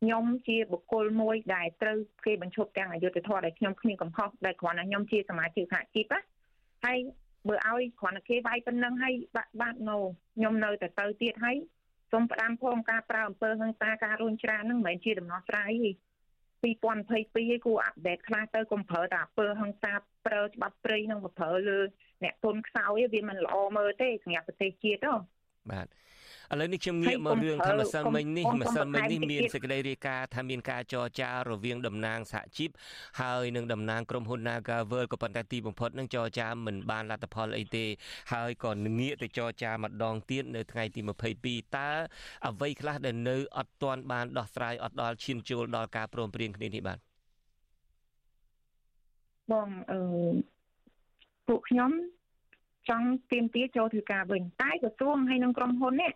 ខ្ញុំជាបុគ្គលមួយដែលត្រូវគេបញ្ឈប់ទាំងអយុធធម៌ដែលខ្ញុំគ្មានកំហុសដែលគ្រាន់តែខ្ញុំជាសមាជិកសហជីពណាហើយ បើឲ្យគ្រាន់តែគេវាយប៉ុណ្ណឹងហើយបាក់បាត់ណូខ្ញុំនៅតែទៅទៀតហើយសូមផ្ដាំផងការប្រើអំពើហិង្សាការរុញច្រានហ្នឹងមិនមែនជាដំណោះស្រាយទេ2022ឯគួរអាប់ដេតខ្លះទៅកុំប្រើតែអំពើហិង្សាប្រើច្បាប់ព្រៃនឹងប្រើលើអ្នកទុនខ្សោយវាមិនល្អមើលទេសម្រាប់ប្រទេសជាតិទេបាទ ឥឡូវនេះខ្ញុំងាកមករឿងថាម្សិលមិញនេះម្សិលមិញនេះមានសេចក្តីរាយការណ៍ថាមានការចរចារវាងតំណាងសហជីពហើយនឹងតំណាងក្រុមហ៊ុន Naga World ក៏ប៉ុន្តែទីបំផុតនឹងចរចាមិនបានលទ្ធផលអីទេ ហើយក៏ងាកទៅចរចាម្ដងទៀតនៅថ្ងៃទី22តើអ្វីខ្លះដែលនៅអត់ទាន់បានដោះស្រាយអត់ដល់ឈានចូលដល់ការព្រមព្រៀងគ្នានេះបាទបងអឺពួកខ្ញុំចង់ទៀមទាចូលធ្វើការវិញតែក្រសួងហើយនឹងក្រុមហ៊ុននេះ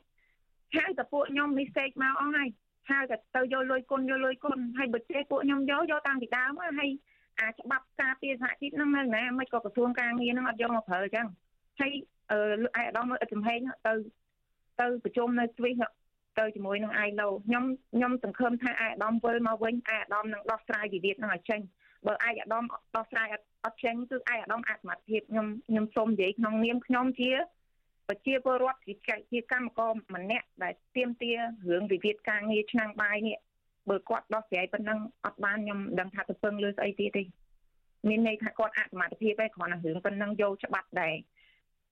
ហៅតែពួកខ្ញុំនេះសេកមកអស់ហើយហៅតែទៅយកលុយគុណយកលុយគុណហើយបើចេះពួកខ្ញុំយកយកតាំងពីដើមហើយអាច្បាប់ការពារសហជីពហ្នឹងនៅណាមិនក៏ក្រសួងការងារហ្នឹងអត់យកមកប្រើអញ្ចឹងហើយអឺឯអាដាមអត់ចំហែងទៅទៅប្រជុំនៅស្វីសទៅជាមួយនឹងអាយឡូខ្ញុំខ្ញុំសង្ឃឹមថាអាយអាដាមវិលមកវិញអាយអាដាមនឹងដោះស្រាយវិវាទហ្នឹងឲ្យចេញបើអាយអាដាមដោះស្រាយអត់ចេញគឺអាយអាដាមអសមត្ថភាពខ្ញុំខ្ញុំសូមនិយាយក្នុងនាមខ្ញុំជា ប្រជាពលរដ្ឋជាជាកម្មករម្នាក់ដែលទៀមទារឿងវិវាទការងារឆ្នាំបាយនេះបើគាត់ដោះស្រាយប៉ុណ្ណឹងអត់បានខ្ញុំដឹងថាទៅពឹងលើស្អីទៀតទេមានន័យថាគាត់អសមត្ថភាពឯងគ្រាន់តែរឿងប៉ុណ្ណឹងយកច្បាប់ដែរ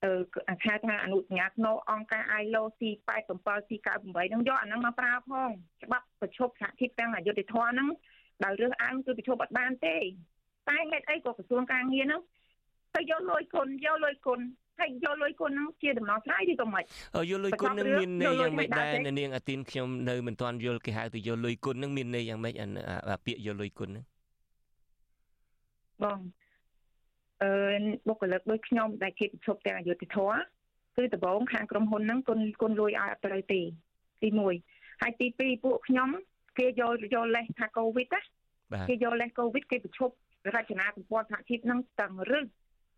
អឺអាខាថាអនុសញ្ញាក្នុងអង្គការ ILO C87 C98 ហ្នឹងយកអាហ្នឹងមកប្រើផងច្បាប់ប្រជុំសហជីពទាំងអយុធធម៌ហ្នឹងដោយរើសអើងគឺប្រជុំអត់បានទេតែហេតុអីក៏ក្រសួងការងារហ្នឹងទៅយកលុយគុណយកលុយគុណ ហើយយកលុយគុណហ្នឹងជាដំណោះស្រាយឬក៏មិនយកលុយគុណហ្នឹងមានន័យយ៉ាងម៉េចដែរនាងអាទីនខ្ញុំនៅមិនទាន់យល់គេហៅទៅយកលុយគុណហ្នឹងមានន័យយ៉ាងម៉េចអាពាក្យយកលុយគុណហ្នឹងបងអឺបុគ្គលិកដូចខ្ញុំដែលជាប្រជុំទាំងអយុធធម៌គឺដំបូងខាងក្រុមហ៊ុនហ្នឹងគុណគុណលួយឲ្យអត់ត្រូវទេទី1ហើយទី2ពួកខ្ញុំគេយកយកលេសថាកូវីដណាគេយកលេសកូវីដគេប្រជុំរចនាសម្ព័ន្ធសហជីពហ្នឹងទាំងរឹស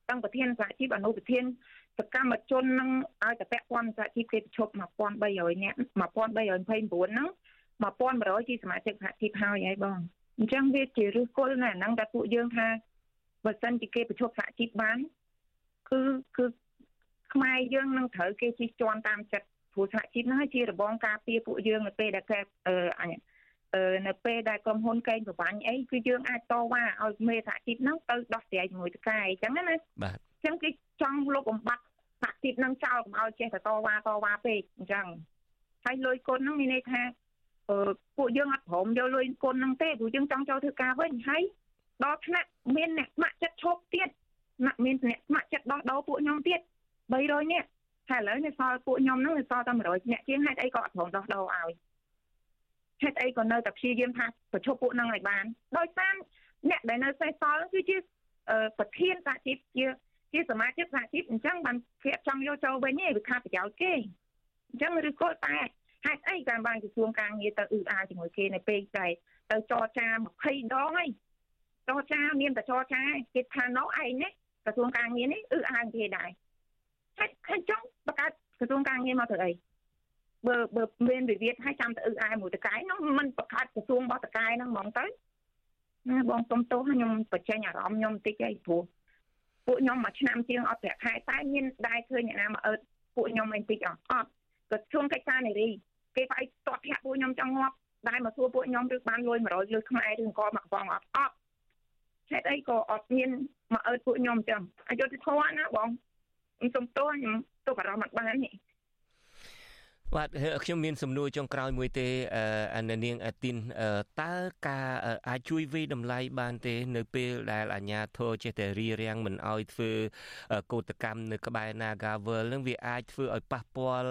ទាំងប្រធានសហជីពអនុប្រធានសកម្មជននឹងឲ្យតែពាក់ព័ន្ធសហជីពគេប្រជុំ1300នាក់1329ហ្នឹង1100ជាសមាជិកសហជីពហើយហើយបងអញ្ចឹងវាជាឫសគល់ណាស់ហ្នឹងតែពួកយើងថាបើសិនជាគេប្រជុំសហជីពបានគឺគឺខ្មែរយើងនឹងត្រូវគេជិះជាន់តាមចិត្តព្រោះសហជីពហ្នឹងជារបងការពារពួកយើងនៅពេលដែលគេអឺអញ នៅពេលដែលក្រុមហ៊ុនកេងប្រវាញ់អីគឺយើងអាចតវ៉ាឲ្យមេសហជីពហ្នឹងទៅដោះស្រាយជាមួយតកែអញ្ចឹងណាបាទអញ្ចឹងគេចង់លុបបំបាត់សហជីពហ្នឹងចោលកុំឲ្យចេះតែតវ៉ាតវ៉ាពេកអញ្ចឹងហើយលុយគុណហ្នឹងមានន័យថាអឺពួកយើងអត់ព្រមយកលុយគុណហ្នឹងទេព្រោះយើងចង់ចូលធ្វើការវិញហើយដល់ថ្នាក់មានអ្នកស្ម័គ្រចិត្តឈប់ទៀតអ្នកមានអ្នកស្ម័គ្រចិត្តដោះដូរពួកខ្ញុំទៀត300នាក់ហើយឥឡូវនៅសល់ពួកខ្ញុំហ្នឹងនៅសល់តែ100នាក់ជាងហេតុអីក៏អត់ព្រមដោះដូរឲ្យ ហេតុអីក៏នៅតែព្យាយាមថាប្រជុំពួកហ្នឹងឲ្យបានដោយសារអ្នកដែលនៅសេសសល់គឺជាប្រធានសហជីពជាជាសមាជិកសហជីពអញ្ចឹងបានភាកចង់យកចូលវិញឯងវាខាតប្រយោជន៍គេអញ្ចឹងឬក៏តែហេតុអីបានបានក្រសួងការងារទៅអ៊ឺអាជាមួយគេនៅពេលតែទៅចរចា20ដងហើយចរចាមានតែចរចាគេថាណោឯងនេះក្រសួងការងារនេះអ៊ឺអាគេដែរហេតុអញ្ចឹងបង្កើតក្រសួងការងារមកធ្វើអី បើបើមានវិវាទហើយចាំទៅអ៊ឺអាមួយតកែហ្នឹងมันបង្កើតក្រសួងរបស់តកែហ្នឹងហ្មងទៅណាបងសុំទោសខ្ញុំបញ្ចេញអារម្មណ៍ខ្ញុំបន្តិចអីព្រោះពួកខ្ញុំមួយឆ្នាំជាងអត់ប្រាក់ខែតែមានដែរឃើញអ្នកណាមកអើតពួកខ្ញុំមិនតិចអត់អត់ក៏ជួងកិច្ចការនារីគេផ្អែកតតធាក់ពួកខ្ញុំចង់ងាប់ដែរមកសួរពួកខ្ញុំឬបានលុយ100លុយខ្មែរឬអង្គមកកំប៉ុងអត់អត់ហេតុអីក៏អត់មានមកអើតពួកខ្ញុំចឹងអយុធធម៌ណាបងខ្ញុំសុំទោសខ្ញុំទុកអារម្មណ៍អត់បាននេះ បាទខ្ញុំមានសំណួរចុងក្រោយមួយទេអឺនាងអាទីនតើការអាចជួយវិតម្លៃបានទេ នៅពេលដែលអាជ្ញាធរចេះតែរៀបរៀងមិនអោយធ្វើកោតកម្មនៅក្បែរ Nagavel នឹងវាអាចធ្វើឲ្យប៉ះពាល់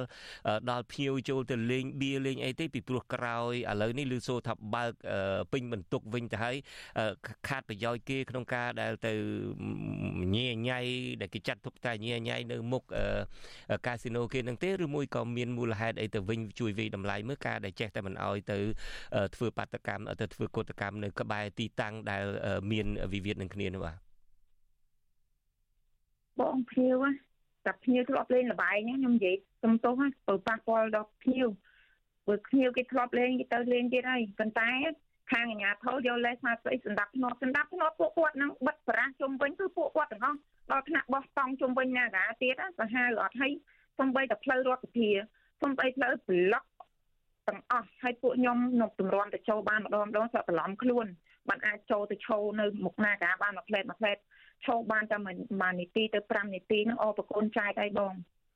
ដល់ភ្ញៀវចូលទៅលេងបៀលេងអីទេពីព្រោះក្រោយឥឡូវនេះឮសូរថាបើកពេញបន្ទុកវិញទៅហើយខាតប្រយោជន៍គេក្នុងការដែលទៅញ៉ៃញ៉ៃដែលគេចាត់ទុកតែញ៉ៃញ៉ៃនៅមុខកាស៊ីណូគេនឹងទេឬមួយក៏មានមូលហេតុហេតុអីទៅវិញជួយវិតម្លៃមើលការដែលចេះតែមិនអោយទៅធ្វើបាតកម្មទៅធ្វើកុតកម្មនៅក្បែរទីតាំងដែលមានវិវាទនឹងគ្នានោះបាទបងភ្ញៀវតែភ្ញៀវធ្លាប់លេងលបែងខ្ញុំនិយាយសំទោសទៅប៉ះពាល់ដល់ភ្ញៀវបើភ្ញៀវគេធ្លាប់លេងគេទៅលេងទៀតហើយប៉ុន្តែខាងអាជ្ញាធរយកលេសមកស្អីសម្ដាប់ធ្នាប់សម្ដាប់ធ្នាប់ពួកគាត់នឹងបិទប្រាស់ជុំវិញគឺពួកគាត់ទាំងអស់ដល់ថ្នាក់បោះតង់ជុំវិញណាកាទៀតសាហាវអត់ហើយសំបីតែផ្លូវរដ្ឋាភិបាល សំបីផ្លូវប្លុកទាំងអស់ហើយពួកខ្ញុំនៅទម្រាំទៅចូលបានម្ដងម្ដងសក់បន្លំខ្លួនបានអាចចូលទៅឈោនៅមុខណាកាបានមួយផ្លែតមួយផ្លែតឈោបានតែមួយនាទីទៅ5នាទីហ្នឹងអបកូនចែកឲ្យបង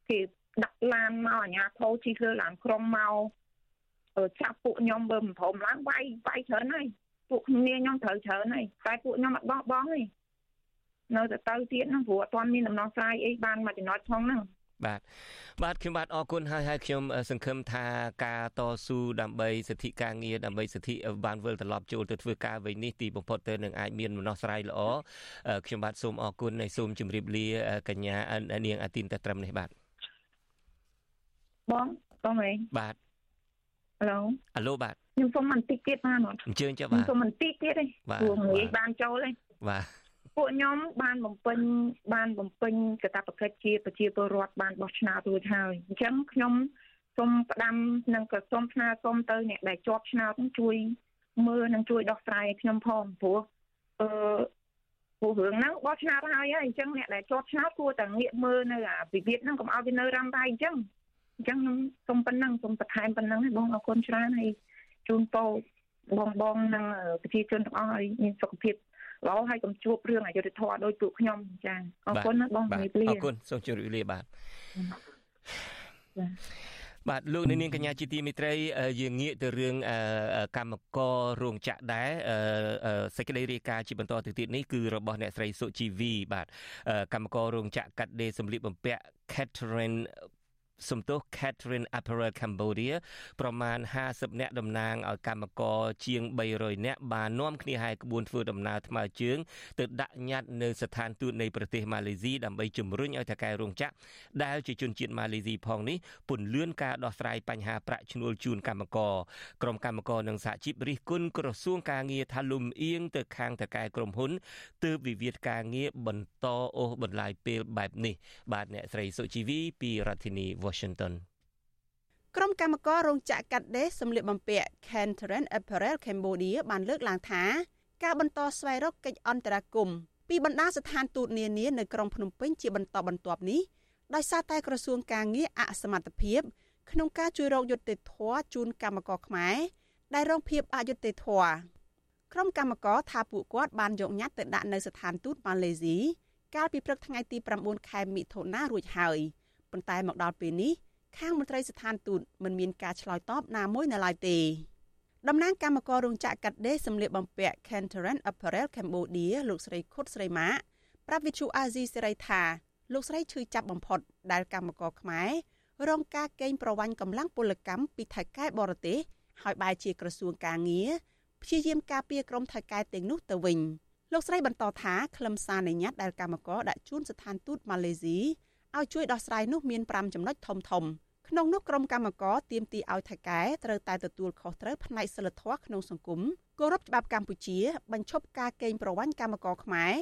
គេដាក់ឡានមកអាញាធោជិះលើឡានក្រុងមកចាប់ពួកខ្ញុំបើមិនព្រមឡើងវាយវាយច្រើនហើយពួកគ្នាខ្ញុំត្រូវច្រើនហើយតែពួកខ្ញុំអត់បោះបង់ទេនៅតែទៅទៀតហ្នឹងព្រោះអត់ទាន់មានដំណោះស្រាយអីបានមកចំណុចផងហ្នឹង បាទបាទខ្ញុំបាទអរគុណហើយហើយខ្ញុំសង្ឃឹមថាការតស៊ូដើម្បីសិទ្ធិការងារដើម្បីសិទ្ធិបានវិលត្រឡប់ចូលទៅធ្វើការវិញនេះទីបំផុតទៅនឹងអាចមានដំណោះស្រាយល្អខ្ញុំបាទសូមអរគុណហើយសូមជម្រាបលាកញ្ញានាងអាទីនតែត្រឹមនេះបាទបងបងអីបាទអាឡូអាឡូបាទខ្ញុំសូមបន្តិចទៀតបានអត់អញ្ជើញចុះបាទខ្ញុំសូមបន្តិចទៀតទេព្រោះងាយបានចូលទេបាទ ពួកខ្ញុំបានបំពេញបានបំពេញកាតព្វកិច្ចជាប្រជាពលរដ្ឋបានបោះឆ្នោតរួចហើយអញ្ចឹងខ្ញុំសូមផ្ដាំនិងក៏សូមស្នើសុំទៅអ្នកដែលជាប់ឆ្នោតជួយមើលនិងជួយដោះស្រាយខ្ញុំផងព្រោះអឺព្រោះរឿងហ្នឹងបោះឆ្នោតហើយហើយអញ្ចឹងអ្នកដែលជាប់ឆ្នោតគួរតែងាកមើលនៅអាវិវាទហ្នឹងកុំឲ្យវានៅរ៉ាំរ៉ៃអញ្ចឹងអញ្ចឹងខ្ញុំសូមប៉ុណ្ណឹងសូមបន្ថែមប៉ុណ្ណឹងហើយបងអរគុណច្រើនហើយជូនពរបងបងនិងប្រជាជនទាំងអស់ឲ្យមានសុខភាព ល្អហើយកុំជួបរឿងអយុត្តិធម៌ដោយពួកខ្ញុំចាអរគុណណាបងជំរាបលាអរគុណសូមជម្រាបលាបាទបាទលោកនាងកញ្ញាជាទីមេត្រីយើងងាកទៅរឿងកម្មកររោងចក្រដែរសេចក្តីរាយការណ៍ជាបន្តទៅទៀតនេះគឺរបស់អ្នកស្រីសុជីវីបាទកម្មកររោងចក្រកាត់ដេរសម្លៀកបំពាក់ Catherine សំទោស Catherine Apparel Cambodia ប្រមាណ50នាក់តំណាងឲ្យកម្មករជាង300នាក់បាននាំគ្នាហែកក្បួនធ្វើដំណើរថ្មើរជើងទៅដាក់ញត្តិនៅស្ថានទូតនៃប្រទេសម៉ាឡេស៊ីដើម្បីជំរុញឲ្យថៅកែរោងចក្រដែលជាជនជាតិម៉ាឡេស៊ីផងនេះពន្លឿនការដោះស្រាយបញ្ហាប្រាក់ឈ្នួលជូនកម្មករក្រុមកម្មករនិងសហជីពរិះគន់ក្រសួងការងារថាលំអៀងទៅខាងថៅកែក្រុមហ៊ុនទើបវិវាទការងារបន្តអូសបន្លាយពេលបែបនេះបាទអ្នកស្រីសុជីវីពីរដ្ឋធានី Washington ក្រុមកម្មកររោងចក្រកាត់ដេរសម្លៀកបំពាក់ Cantarin Apparel Cambodia បានលើកឡើងថាការបន្តស្វែងរកកិច្ចអន្តរាគមន៍ពីបណ្ដាស្ថានទូតនានានៅក្រុងភ្នំពេញជាបន្តបន្ទាប់នេះដោយសារតែក្រសួងការងារអសមត្ថភាពក្នុងការជួយរកយុត្តិធម៌ជូនកម្មករខ្មែរដែលរងភាពអយុត្តិធម៌ក្រុមកម្មករថាពួកគាត់បានយកញត្តិទៅដាក់នៅស្ថានទូតម៉ាឡេស៊ីកាលពីព្រឹកថ្ងៃទី9ខែមិថុនារួចហើយ ប៉ុន្តែមកដល់ពេលនេះខាងមន្ត្រីស្ថានទូតមិនមានការឆ្លើយតបណាមួយនៅឡើយទេតំណាងគណៈកម្មការរោងចក្រកាត់ដេរសម្លៀកបំពាក់ Cantarin Apparel Cambodia លោកស្រីខុតស្រីម៉ាប្រាប់វិទ្យុអាស៊ីសេរីថាលោកស្រីឈឺចាប់បំផុតដែលកម្មករខ្មែររងការកេងប្រវ័ញ្ចកម្លាំងពលកម្មពីថៃកែបរទេសហើយបែរជាក្រសួងការងារព្យាយាមការពារក្រុមថៃកែទាំងនោះទៅវិញលោកស្រីបន្តថាខ្លឹមសារនៃញត្តិដែលកម្មករដាក់ជូនស្ថានទូតម៉ាឡេស៊ី ឲ្យជួយដោះស្រាយនោះមាន5ចំណុចធំធំក្នុងនោះក្រុមកម្មការទៀមទីឲ្យថៃកែត្រូវតែទទួលខុសត្រូវផ្នែកសិលធម៌ក្នុងសង្គមគោរពច្បាប់កម្ពុជា បញ្ឈប់ការកេងប្រវ័ញ្ចកម្មករខ្មែរ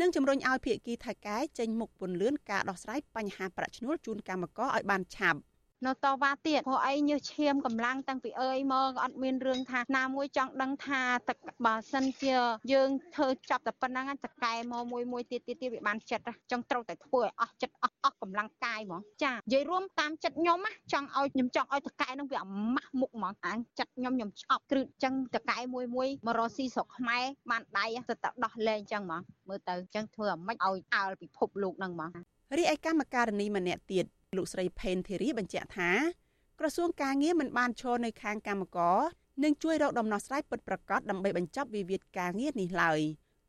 និងជំរុញឲ្យភាគីថៃកែចេញមុខពន្លឿនការដោះស្រាយបញ្ហាប្រាក់ឈ្នួលជូនកម្មករឲ្យបានឆាប់ នៅតវ៉ាទៀតព្រោះអីញើសឈាមកម្លាំងតាំងពីអើយមកអត់មានរឿងថាណាមួយចង់ដឹងថាទឹកបើសិនជាយើងធ្វើចាប់តែប៉ុណ្ណឹងតកែមកមួយមួយទៀតទៀតទៀតវាបានចិត្តចង់ត្រូវតែធ្វើឲ្យអស់ចិត្តអស់អស់កម្លាំងកាយហ្មងចានិយាយរួមតាមចិត្តខ្ញុំចង់ឲ្យខ្ញុំចង់ឲ្យតកែនឹងវាអាម៉ាស់មុខហ្មងអាចិត្តខ្ញុំខ្ញុំឆ្អប់គ្រឹះចឹងតកែមួយមួយមករស់ស៊ីស្រុកខ្មែរបានដៃទៅតដោះលែងចឹងហ្មងមើលទៅចឹងធ្វើអាម៉េចឲ្យអើលពិភពលោកហ្នឹងហ្មងរីឯកម្មការនីម្នាក់ទៀត លោកស្រីផេនធីរីបញ្ជាក់ថាក្រសួងការងារមិនបានឈរនៅខាងកម្មករនិងជួយរកដំណោះស្រាយពិតប្រាកដដើម្បីបញ្ចប់វិវាទការងារនេះឡើយ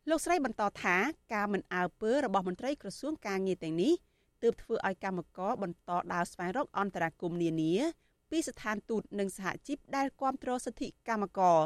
លោកស្រីបន្តថាការមិនអើពើរបស់មន្ត្រីក្រសួងការងារទាំងនេះទើបធ្វើឲ្យកម្មករបន្តដើរស្វែងរកអន្តរាគមន៍នានាពីស្ថានទូតនិងសហជីពដែលគ្រប់គ្រងសិទ្ធិកម្មករ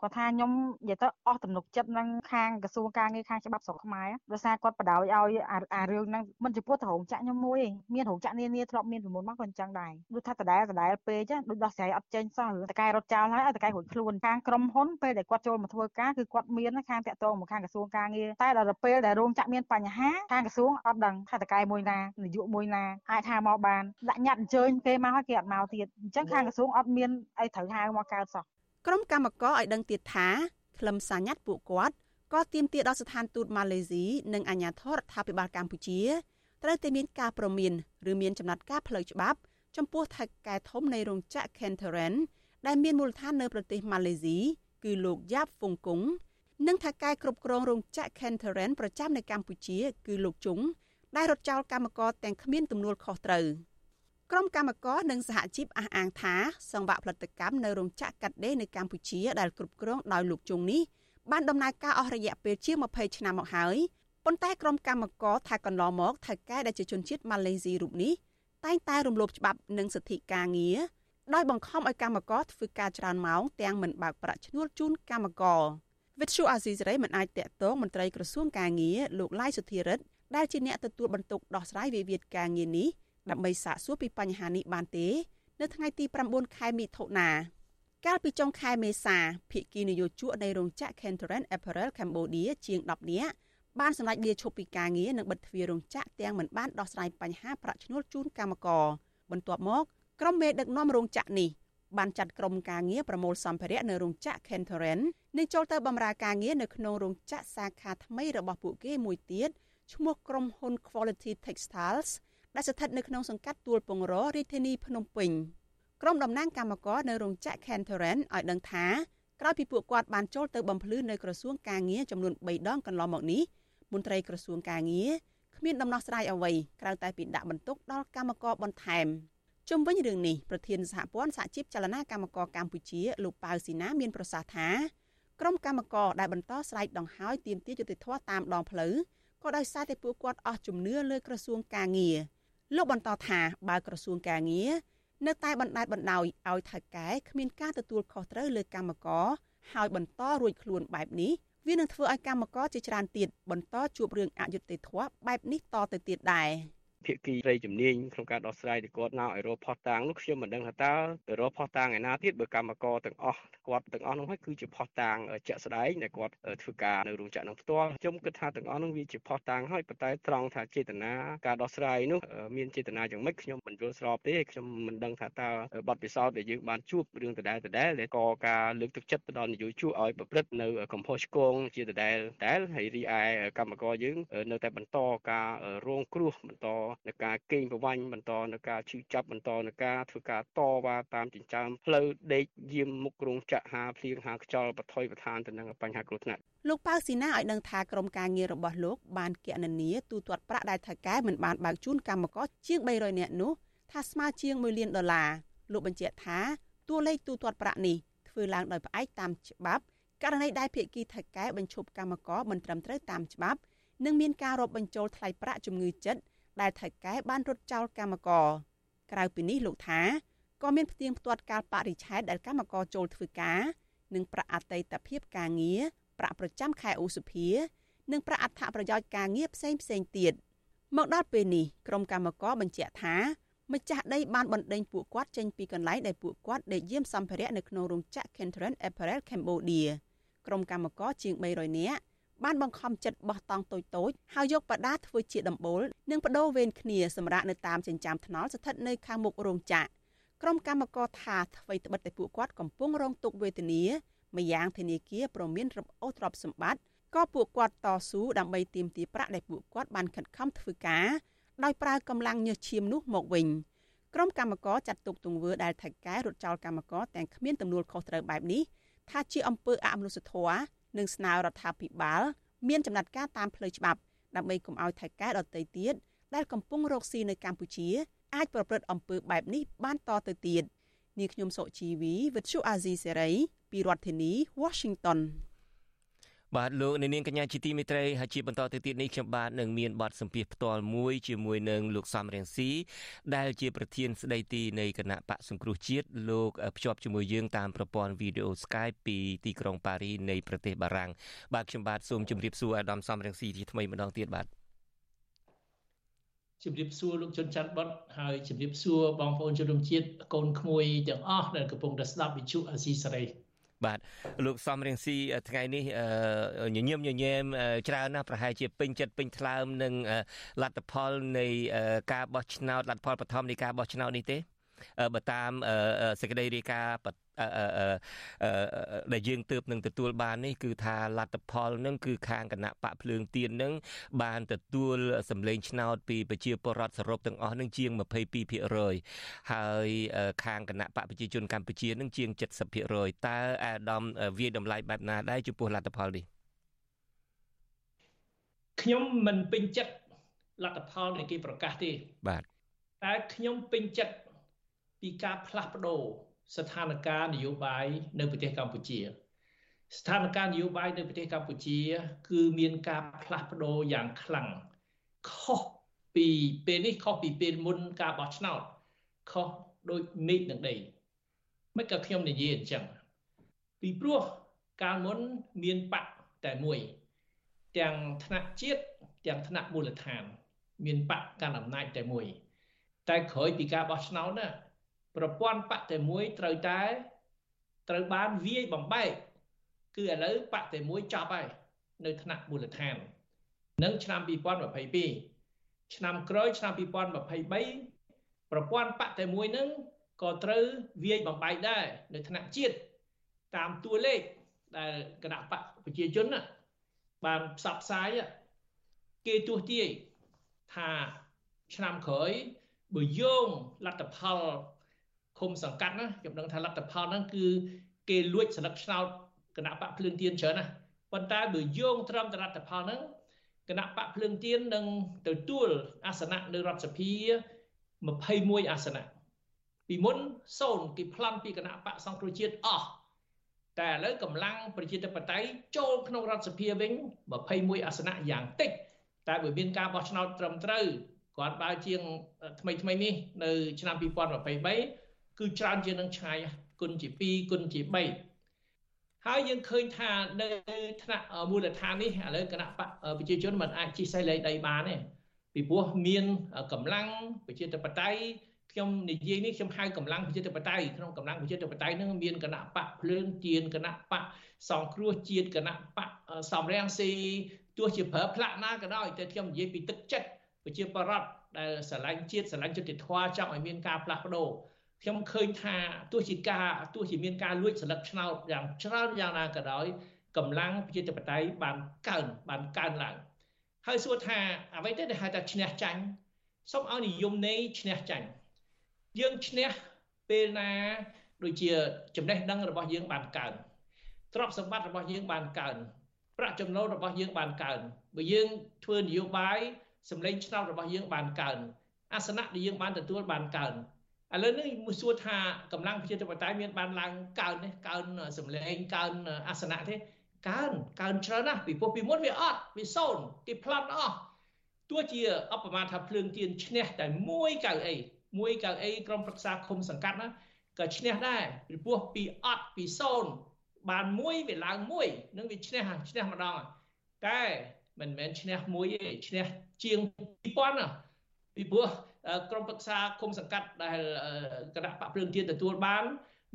គាត់ថាខ្ញុំនិយាយទៅអស់ទំនុកចិត្តនឹងខាងក្រសួងការងារខាងច្បាប់ស្រុកខ្មែរដោយសារគាត់បដ ாய் ឲ្យអារឿងហ្នឹងមិនចំពោះទៅរោងចក្រខ្ញុំមួយមានរោងចក្រនានាធ្លាប់មានពីមុនមកក៏អញ្ចឹងដែរដូចថាដដែលដដែលពេកដូចដោះស្រាយអត់ចេញសោះរឿងតកែរត់ចោលហើយឲ្យតកែរួចខ្លួនខាងក្រុមហ៊ុនពេលដែលគាត់ចូលមកធ្វើការគឺគាត់មានខាងតាក់ទងមកខាងក្រសួងការងារតែដល់ពេលដែលរោងចក្រមានបញ្ហាខាងក្រសួងអត់ដឹងថាតកែមួយណានាយកមួយណាអាចថាមកបានដាក់ញត្តិអញ្ជើញគេមកហើយគេអត់មកទៀតអញ្ចឹងខាងក្រសួងអត់មានអីត្រូវហៅមកកើតសោះ ក្រុមកម្មករឲ្យដឹងទៀតថាខ្លឹមសារញត្តិពួកគាត់ក៏ទាមទារដល់ស្ថានទូតម៉ាឡេស៊ីនិងអាជ្ញាធររដ្ឋាភិបាលកម្ពុជាត្រូវតែមានការប្រមានឬមានចំណាត់ការផ្លូវច្បាប់ ចំពោះថៅកែធំនៃរោងចក្រ Kenteran ដែលមានមូលដ្ឋាននៅប្រទេសម៉ាឡេស៊ីគឺលោកយ៉ាប់ហ្វុងគុងនិងថៅកែគ្រប់គ្រងរោងចក្រ Kenteran ប្រចាំនៅកម្ពុជា គឺលោកជុងដែលរត់ចោលកម្មករទាំងគ្មានទំនួលខុសត្រូវ។ ក្រុមកម្មករនិងសហជីពអះអាងថាសង្វាក់ផលិតកម្មនៅរោងចក្រកាត់ដេរនៅកម្ពុជាដែលគ្រប់គ្រងដោយលោកជុងនេះបានដំណើរការអស់រយៈពេលជាង20ឆ្នាំមកហើយប៉ុន្តែក្រុមកម្មករថាកន្លងមកថៅកែដែលជាជនជាតិម៉ាឡេស៊ីរូបនេះតែងតែរំលោភច្បាប់និងសិទ្ធិការងារដោយបង្ខំឲ្យកម្មករធ្វើការច្រើនម៉ោងទាំងមិនបើកប្រាក់ឈ្នួលជូនកម្មករវិទ្យុអាស៊ីសេរីមិនអាចតាក់ទងមន្ត្រីក្រសួងការងារលោកឡាយសុធិរិទ្ធដែលជាអ្នកទទួលបន្ទុកដោះស្រាយវិវាទការងារនេះ ដើម្បីសាកសួរពីបញ្ហានេះបានទេ នៅថ្ងៃទី9ខែមិថុនាកាលពីចុងខែមេសាភិគីនយោជកនៃរោងចក្រ Kentoran Apparel Cambodia ជាង10នាក់បានសម្រេចលាឈប់ពីការងារនិងបិទទ្វាររោងចក្រទាំងមិនបានដោះស្រាយបញ្ហាប្រាក់ឈ្នួលជូនកម្មករបន្ទាប់មកក្រុមមេដឹកនាំរោងចក្រនេះបានចាត់ក្រុមការងារប្រមូលសម្ភារៈនៅរោងចក្រ Kentoran និងចូលទៅបម្រើការងារនៅក្នុងរោងចក្រសាខាថ្មីរបស់ពួកគេមួយទៀតឈ្មោះក្រុមហ៊ុន Quality Textiles ដែលស្ថិតនៅក្នុងសង្កាត់ទួលពងររាជធានីភ្នំពេញក្រុមតំណាងកម្មករនៅរោងចក្រ Kentoran ឲ្យដឹងថាក្រោយពីពួកគាត់បានចូលទៅបំភ្លឺនៅក្រសួងការងារចំនួន3ដងកន្លងមកនេះមន្ត្រីក្រសួងការងារគ្មានដំណោះស្រាយអ្វីក្រៅតែពីដាក់បន្ទុកដល់កម្មករបន្ថែមជុំវិញរឿងនេះប្រធានសហព័ន្ធសហជីពចលនាកម្មករកម្ពុជាលោកប៉ៅស៊ីណាមានប្រសាសន៍ថាក្រុមកម្មករដែលបន្តស្រែកដង្ហើយទាមទារយុត្តិធម៌តាមដងផ្លូវក៏ដោយសារតែពួកគាត់អស់ជំនឿលើក្រសួងការងារ លោកបន្តថាបើក្រសួងការងារនៅតែបណ្តែតបណ្តោយឲ្យថៅកែគ្មានការទទួលខុសត្រូវលើកម្មករហើយបន្តរួចខ្លួនបែបនេះវានឹងធ្វើឲ្យកម្មករជាច្រើនទៀតបន្តជួបរឿងអយុត្តិធម៌បែបនេះតទៅទៀតដែរ ភាគីត្រីជំនាញក្នុងការដោះស្រាយទៅគាត់មកឲ្យរកផុសតាងនោះខ្ញុំមិនដឹងថាតើទៅរកផុសតាងឯណាទៀតបើកម្មករទាំងអស់គាត់ទាំងអស់នោះហើយគឺជាផុសតាងជាក់ស្ដែងដែលគាត់ធ្វើការនៅរោងចក្រនឹងផ្ទាល់ខ្ញុំគិតថាទាំងអស់នោះវាជាផុសតាងហើយប៉ុន្តែត្រង់ថាចេតនាការដោះស្រាយនោះមានចេតនាយ៉ាងម៉េចខ្ញុំមិនយល់ស្របទេខ្ញុំមិនដឹងថាតើបទពិសោធន៍ដែលយើងបានជួបរឿងដដែលដដែលដែលក៏ការលើកទឹកចិត្តទៅដល់នយោជកឲ្យប្រព្រឹត្តនៅកំផុសឆ្គងជាដដែលដែលហើយរីឯកម្មករយើងនៅតែបន្តការរងគ្រោះបន្តនៅការកេងប្រវ័ញ្ចបន្តនៅការឈឺចាប់បន្តនៅការធ្វើការតវ៉ាតាមចិញ្ចើមផ្លូវដេកយាមមុខរោងចក្រហាភ្លៀងហាខ្យល់បថុយបឋានទៅនឹងបញ្ហាគ្រោះថ្នាក់លោកប៉ៅស៊ីណាឲ្យដឹងថាក្រុមការងាររបស់លោកបានគណនាទូទាត់ប្រាក់ដែលថៅកែមិនបានបើកជូនកម្មករជាង300នាក់នោះថាស្មើជាង1លានដុល្លារលោកបញ្ជាក់ថាតួលេខទូទាត់ប្រាក់នេះធ្វើឡើងដោយផ្អែកតាមច្បាប់ករណីដែលភាគីថៅកែបញ្ឈប់កម្មករមិនត្រឹមត្រូវតាមច្បាប់និងមានការរាប់បញ្ចូលថ្លៃប្រាក់ជំងឺចិត្ត ដែលថៅកែបានរត់ចោលកម្មករក្រៅពីនេះលោកថាក៏មានផ្ទៀងផ្ទាត់ការបរិច្ឆេទដែលកម្មករចូលធ្វើការនិងប្រាក់អតីតភាពការងារប្រាក់ប្រចាំខែឧសភានិងប្រាក់អត្ថប្រយោជន៍ការងារផ្សេងផ្សេងទៀតមកដល់ពេលនេះក្រុមកម្មករបញ្ជាក់ថាម្ចាស់ដីបានបណ្ដេញពួកគាត់ចេញពីកន្លែងដែលពួកគាត់ដេកយាមសម្ភារៈនៅក្នុងរោងចក្រ Kentron Apparel Cambodia ក្រុមកម្មករជាង300នាក់ បានបង្ខំចិត្តបោះតង់តូចតូចហើយយកបដាធ្វើជាដំបូលនិងបដូរវេនគ្នាសម្រាប់នៅតាមចិញ្ចើមថ្នល់ស្ថិតនៅខាងមុខរោងចក្រក្រុមកម្មករថាអ្វីត្បិតតែពួកគាត់កំពុងរងទុក្ខវេទនាម្យ៉ាងធនាគារប្រមានរឹបអូសទ្រព្យសម្បត្តិក៏ពួកគាត់តស៊ូដើម្បីទាមទារប្រាក់ដែលពួកគាត់បានខិតខំធ្វើការដោយប្រើកម្លាំងញើសឈាមនោះមកវិញក្រុមកម្មករចាត់ទុកទង្វើដែលថៃកែរត់ចោលកម្មករទាំងគ្មានទំនួលខុសត្រូវបែបនេះថាជាអំពើអមនុស្សធម៌ និងស្នើរដ្ឋាភិបាល មានចំណាត់ការតាមផ្លូវច្បាប់ដើម្បីកុំឲ្យថៃកែដទៃទៀតដែលកំពុងរកស៊ីនៅកម្ពុជាអាចប្រព្រឹត្តអំពើបែបនេះបានតទៅទៀតនាងខ្ញុំសុជីវីវិទ្យុអាស៊ីសេរីពីរដ្ឋធានី Washington បាទលោកនាងកញ្ញាជាទីមេត្រីហើយជាបន្តទៅទៀតនេះខ្ញុំបាទនឹងមានបទសម្ភាសផ្ទាល់មួយជាមួយនឹងលោកសំរៀងស៊ីដែលជាប្រធានស្ដីទីនៃគណៈបកសង្គ្រោះជាតិលោកភ្ជាប់ជាមួយយើងតាមប្រព័ន្ធវីដេអូ Skype ពីទីក្រុងប៉ារីនៃប្រទេសបារាំងបាទខ្ញុំបាទសូមជម្រាបសួរអាដាមសំរៀងស៊ីជាថ្មីម្ដងទៀតបាទជម្រាបសួរលោកជនច័ន្ទបុតហើយជម្រាបសួរបងប្អូនជនរួមជាតិកូនក្មួយទាំងអស់ដែលកំពុងតែស្ដាប់វិទ្យុអាស៊ីសេរី បាទលោកសំរៀងស៊ីថ្ងៃនេះញញឹមញញែមច្រើនណាស់ប្រហែលជាពេញចិត្តពេញថ្លើមនឹងលទ្ធផលនៃការបោះឆ្នោតលទ្ធផលបឋមនៃការបោះឆ្នោតនេះទេ បើតាមសេចក្តីរាយការណ៍ដែលយើងទើបនឹងទទួលបាននេះគឺថាលទ្ធផលនឹងគឺខាងគណៈបកភ្លើងទៀននឹងបានទទួលសម្លេងឆ្នោតពីប្រជាពលរដ្ឋសរុបទាំងអស់នឹងជាង22%ហើយខាងគណៈបកប្រជាជនកម្ពុជានឹងជាង70%តើអាដាមវាតម្លៃបែបណាដែរចំពោះលទ្ធផលនេះខ្ញុំមិនពេញចិត្តលទ្ធផលនៃគេប្រកាសទេបាទតែខ្ញុំពេញចិត្ត ពីការផ្លាស់ប្ដូរស្ថានភាពនយោបាយនៅប្រទេសកម្ពុជា ស្ថានភាពនយោបាយនៅប្រទេសកម្ពុជា គឺមានការផ្លាស់ប្ដូរយ៉ាងខ្លាំងខុសពីពេលនេះខុសពីពេលមុនការបោះឆ្នោតខុសដូចមេឃនឹងដីមិនក៏ខ្ញុំនិយាយអញ្ចឹងពីព្រោះកាលមុនមានបកតែមួយទាំងថ្នាក់ជាតិទាំងថ្នាក់មូលដ្ឋាន មានបកកាន់អំណាចតែមួយ តែក្រោយពីការបោះឆ្នោតណា ប្រព័ន្ធបកតែមួយត្រូវតែត្រូវបានវាយបំបែកគឺឥឡូវបកតែមួយចប់ហើយនៅថ្នាក់មូលដ្ឋាននឹងឆ្នាំ2022ឆ្នាំក្រោយឆ្នាំ2023ប្រព័ន្ធបកតែមួយនឹងក៏ត្រូវវាយបំបែកដែរនៅថ្នាក់ជាតិតាមតួលេខដែលគណៈបកប្រជាជនណាបានផ្សព្វផ្សាយគេទោះទាយថាឆ្នាំក្រោយបើយោងលទ្ធផល ឃុំសង្កាត់ណាខ្ញុំដឹងថាលទ្ធផលហ្នឹងគឺគេលួចស្លឹកឆ្នោតគណៈបកភ្លើងទៀនច្រើនណាប៉ុន្តែបើយោងត្រឹមតលទ្ធផលហ្នឹងគណៈបកភ្លើងទៀននឹងទទួលអាសនៈនៅរដ្ឋសភា21អាសនៈពីមុនសូនគេប្លន់ពីគណៈបកសង្គ្រោះជាតិអស់តែឥឡូវកម្លាំងប្រជាធិបតេយ្យចូលក្នុងរដ្ឋសភាវិញ21អាសនៈយ៉ាងតិចតែបើមានការបោះឆ្នោតត្រឹមត្រូវគាត់បើជាងថ្មីថ្មីនេះនៅឆ្នាំ2023 គឺច្រើនជាងនឹងឆ្ងាយគុណជា2គុណជា3ហើយយើងឃើញថានៅថ្នាក់មូលដ្ឋាននេះឥឡូវគណៈបកប្រជាជនមិនអាចជិះសេះលេខដីបានទេពីព្រោះមានកម្លាំងប្រជាធិបតេយ្យខ្ញុំនិយាយនេះខ្ញុំហៅកម្លាំងប្រជាធិបតេយ្យក្នុងកម្លាំងប្រជាធិបតេយ្យនឹងមានគណៈបកភ្លើងទៀនគណៈបកសង្គ្រោះជាតិគណៈបកសំរាំងស៊ីទោះជាប្រើផ្លាក់ណាក៏ដោយតែខ្ញុំនិយាយពីទឹកចិត្តប្រជាបរតដែលស្រឡាញ់ជាតិស្រឡាញ់យុត្តិធម៌ចង់ឲ្យមានការផ្លាស់ប្ដូរ ខ្ញុំឃើញថាទោះជាការទោះជាមានការលួចស្លឹកឆ្នោតយ៉ាងច្រើនយ៉ាងណាក៏ដោយកម្លាំងប្រជាធិបតេយ្យបានកើនបានកើនឡើងហើយសួរថាអ្វីទៅដែលហៅថាឈ្នះចាញ់សូមឲ្យនិយមន័យឈ្នះចាញ់យើងឈ្នះពេលណាដូចជាចំណេះដឹងរបស់យើងបានកើនទ្រព្យសម្បត្តិរបស់យើងបានកើនប្រាក់ចំណូលរបស់យើងបានកើនបើយើងធ្វើនយោបាយសម្លេងឆ្នោតរបស់យើងបានកើនអាសនៈដែលយើងបានទទួលបានកើន ឥឡូវនេះមួយសួរថាកម្លាំងប្រជាធិបតេយ្យមានបានឡើងកើននេះកើនសម្លេងកើនអាសនៈទេកើនកើនច្រើនណាស់ពីព្រោះពីមុនវាអត់វាសូន្យគេផ្លាត់អស់ទោះជាអបមាថាភ្លើងទៀនឈ្នះតែមួយកៅអីមួយកៅអីក្រុមប្រឹក្សាឃុំសង្កាត់ណាក៏ឈ្នះដែរពីព្រោះពីអត់ពីសូន្យបានមួយវាឡើងមួយនឹងវាឈ្នះឈ្នះម្ដងតែមិនមែនឈ្នះមួយទេឈ្នះជាង2000ណាពីព្រោះ ក្រុមប្រឹក្សាគុំសង្កាត់ដែលគណៈបកភ្លើងទៀនទទួលបាន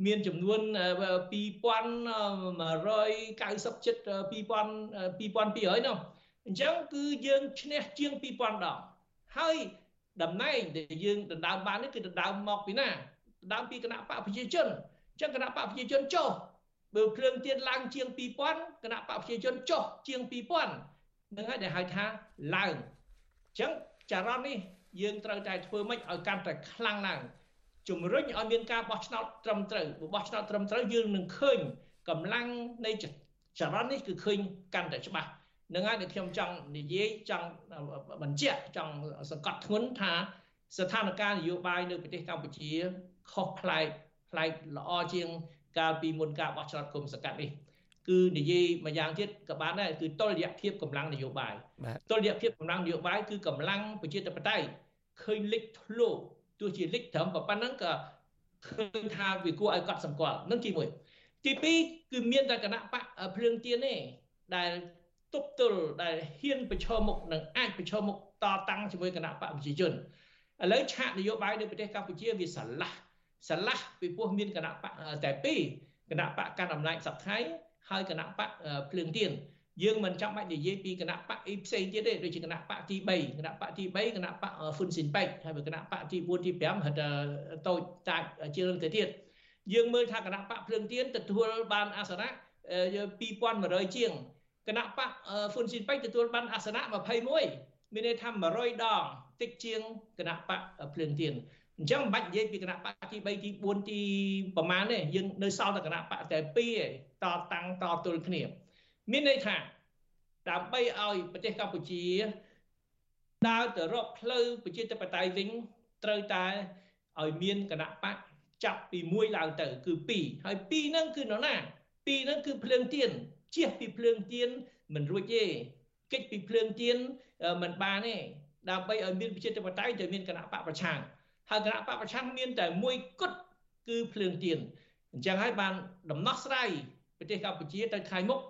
មានចំនួន2190ចិត្ត2000 2200នោះអញ្ចឹងគឺយើងឈ្នះជាង2000ដងហើយតំណែងដែលយើងដណ្ដើមបាននេះគឺដណ្ដើមមកពីណាដណ្ដើមពីគណៈបកប្រជាជនអញ្ចឹងគណៈបកប្រជាជនចុះបើភ្លើងទៀនឡើងជាង2000គណៈបកប្រជាជនចុះជាង2000នឹងហើយដែលហៅថាឡើងអញ្ចឹងចរន្តនេះ យើងត្រូវតែធ្វើម៉េចឲ្យកាន់តែខ្លាំងឡើងជំរុញឲ្យមានការបោះឆ្នោតត្រឹមត្រូវបោះឆ្នោតត្រឹមត្រូវយើងនឹងឃើញកម្លាំងនៃចរន្តនេះគឺឃើញកាន់តែច្បាស់នឹងហើយដែលខ្ញុំចង់និយាយចង់បញ្ជាក់ចង់សង្កត់ធ្ងន់ថា ស្ថានភាពនយោបាយនៅប្រទេសកម្ពុជាខុសប្លែកប្លែកល្អជាងកាលពីមុនការបោះឆ្នោតគុំសង្កាត់នេះ គឺនិយាយមួយយ៉ាងទៀតក៏បានដែរគឺតុល្យភាពកម្លាំងនយោបាយតុល្យភាពកម្លាំងនយោបាយគឺកម្លាំងប្រជាធិបតេយ្យឃើញលិចធ្លោទោះជាលិចត្រឹមប៉ុណ្ណឹងក៏ឃើញថាវាគួរឲ្យកត់សម្គាល់នឹងទី1ទី2គឺមានតែគណៈបកភ្លើងទៀនទេដែលទប់ទល់ដែលហ៊ានប្រឈមមុខនិងអាចប្រឈមមុខតតាំងជាមួយគណៈបកប្រជាជនឥឡូវឆាកនយោបាយនៅប្រទេសកម្ពុជាវាស្រឡះស្រឡះពីព្រោះមានគណៈបកតែពីរគណៈបកកាន់អំណាចសប្តាហ៍ ហើយគណៈបកភ្លើងទៀនយើងមិនចាំបាច់និយាយពីគណៈបកអីផ្សេងទៀតទេដូចជាគណៈបកទី3គណៈបកទី3គណៈបកហ្វុនស៊ីនប៉ែកហើយគណៈបកទី4ទី5ហិតតូចតាចជាងទៅទៀតយើងមើលថាគណៈបកភ្លើងទៀនទទួលបានអាសនៈ2100ជាងគណៈបកហ្វុនស៊ីនប៉ែកទទួលបានអាសនៈ21មានន័យថា100ដងតិចជាងគណៈបកភ្លើងទៀនអញ្ចឹងមិនបាច់និយាយពីគណៈបកទី3ទី4ទីប្រមាណទេយើងនៅសល់តែគណៈបកតែ2ឯង តតាំងតទល់គ្នា មានន័យថាដើម្បីឲ្យប្រទេសកម្ពុជាដើរទៅរកផ្លូវប្រជាធិបតេយ្យវិញត្រូវតែឲ្យមានគណៈបកចាប់ពី1ឡើងទៅ គឺ2ហើយ2ហ្នឹងគឺនរណា2ហ្នឹងគឺភ្លើងទៀនជះពីភ្លើងទៀនមិនរួចទេកិច្ចពីភ្លើងទៀនមិនបានទេដើម្បីឲ្យមានប្រជាធិបតេយ្យទៅមានគណៈបកប្រឆាំងហើយគណៈបកប្រឆាំងមានតែមួយគត់គឺភ្លើងទៀនអញ្ចឹងហើយបានដំណោះស្រាយ ប្រទេសកម្ពុជាទៅខាងមុខ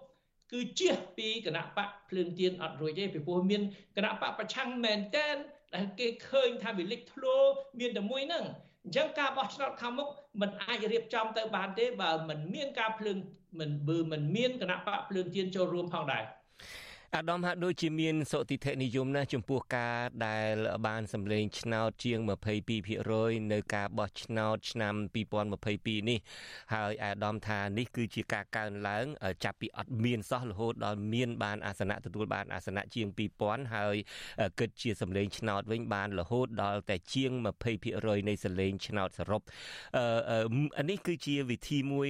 គឺជៀសពីគណៈបកភ្លើងទៀនអត់រួចទេពីព្រោះមានគណៈបកប្រឆាំងមែនតែនដែលគេឃើញថាវាលេចធ្លោមានតែមួយហ្នឹងអញ្ចឹងការបោះឆ្នោតខាងមុខมันអាចរៀបចំទៅបានទេបើมันមានការភ្លើងមិនបើមិនមានគណៈបកភ្លើងទៀនចូលរួមផងដែរ អាដាមហាក់ដូចជាមានសុតិធិនិយមណាស់ចំពោះការដែលបានសម្លេងឆ្នោតជាង22%នៅការបោះឆ្នោតឆ្នាំ2022នេះហើយអាដាមថានេះគឺជាការកើនឡើង ចាប់ពីអត់មានសោះរហូតដល់មានបានអាសនៈទទួលបានអាសនៈជាង2000ហើយគិតជាសម្លេងឆ្នោតវិញបានរហូតដល់តែជាង20%នៃសម្លេងឆ្នោតសរុបអឺនេះគឺជាវិធីមួយ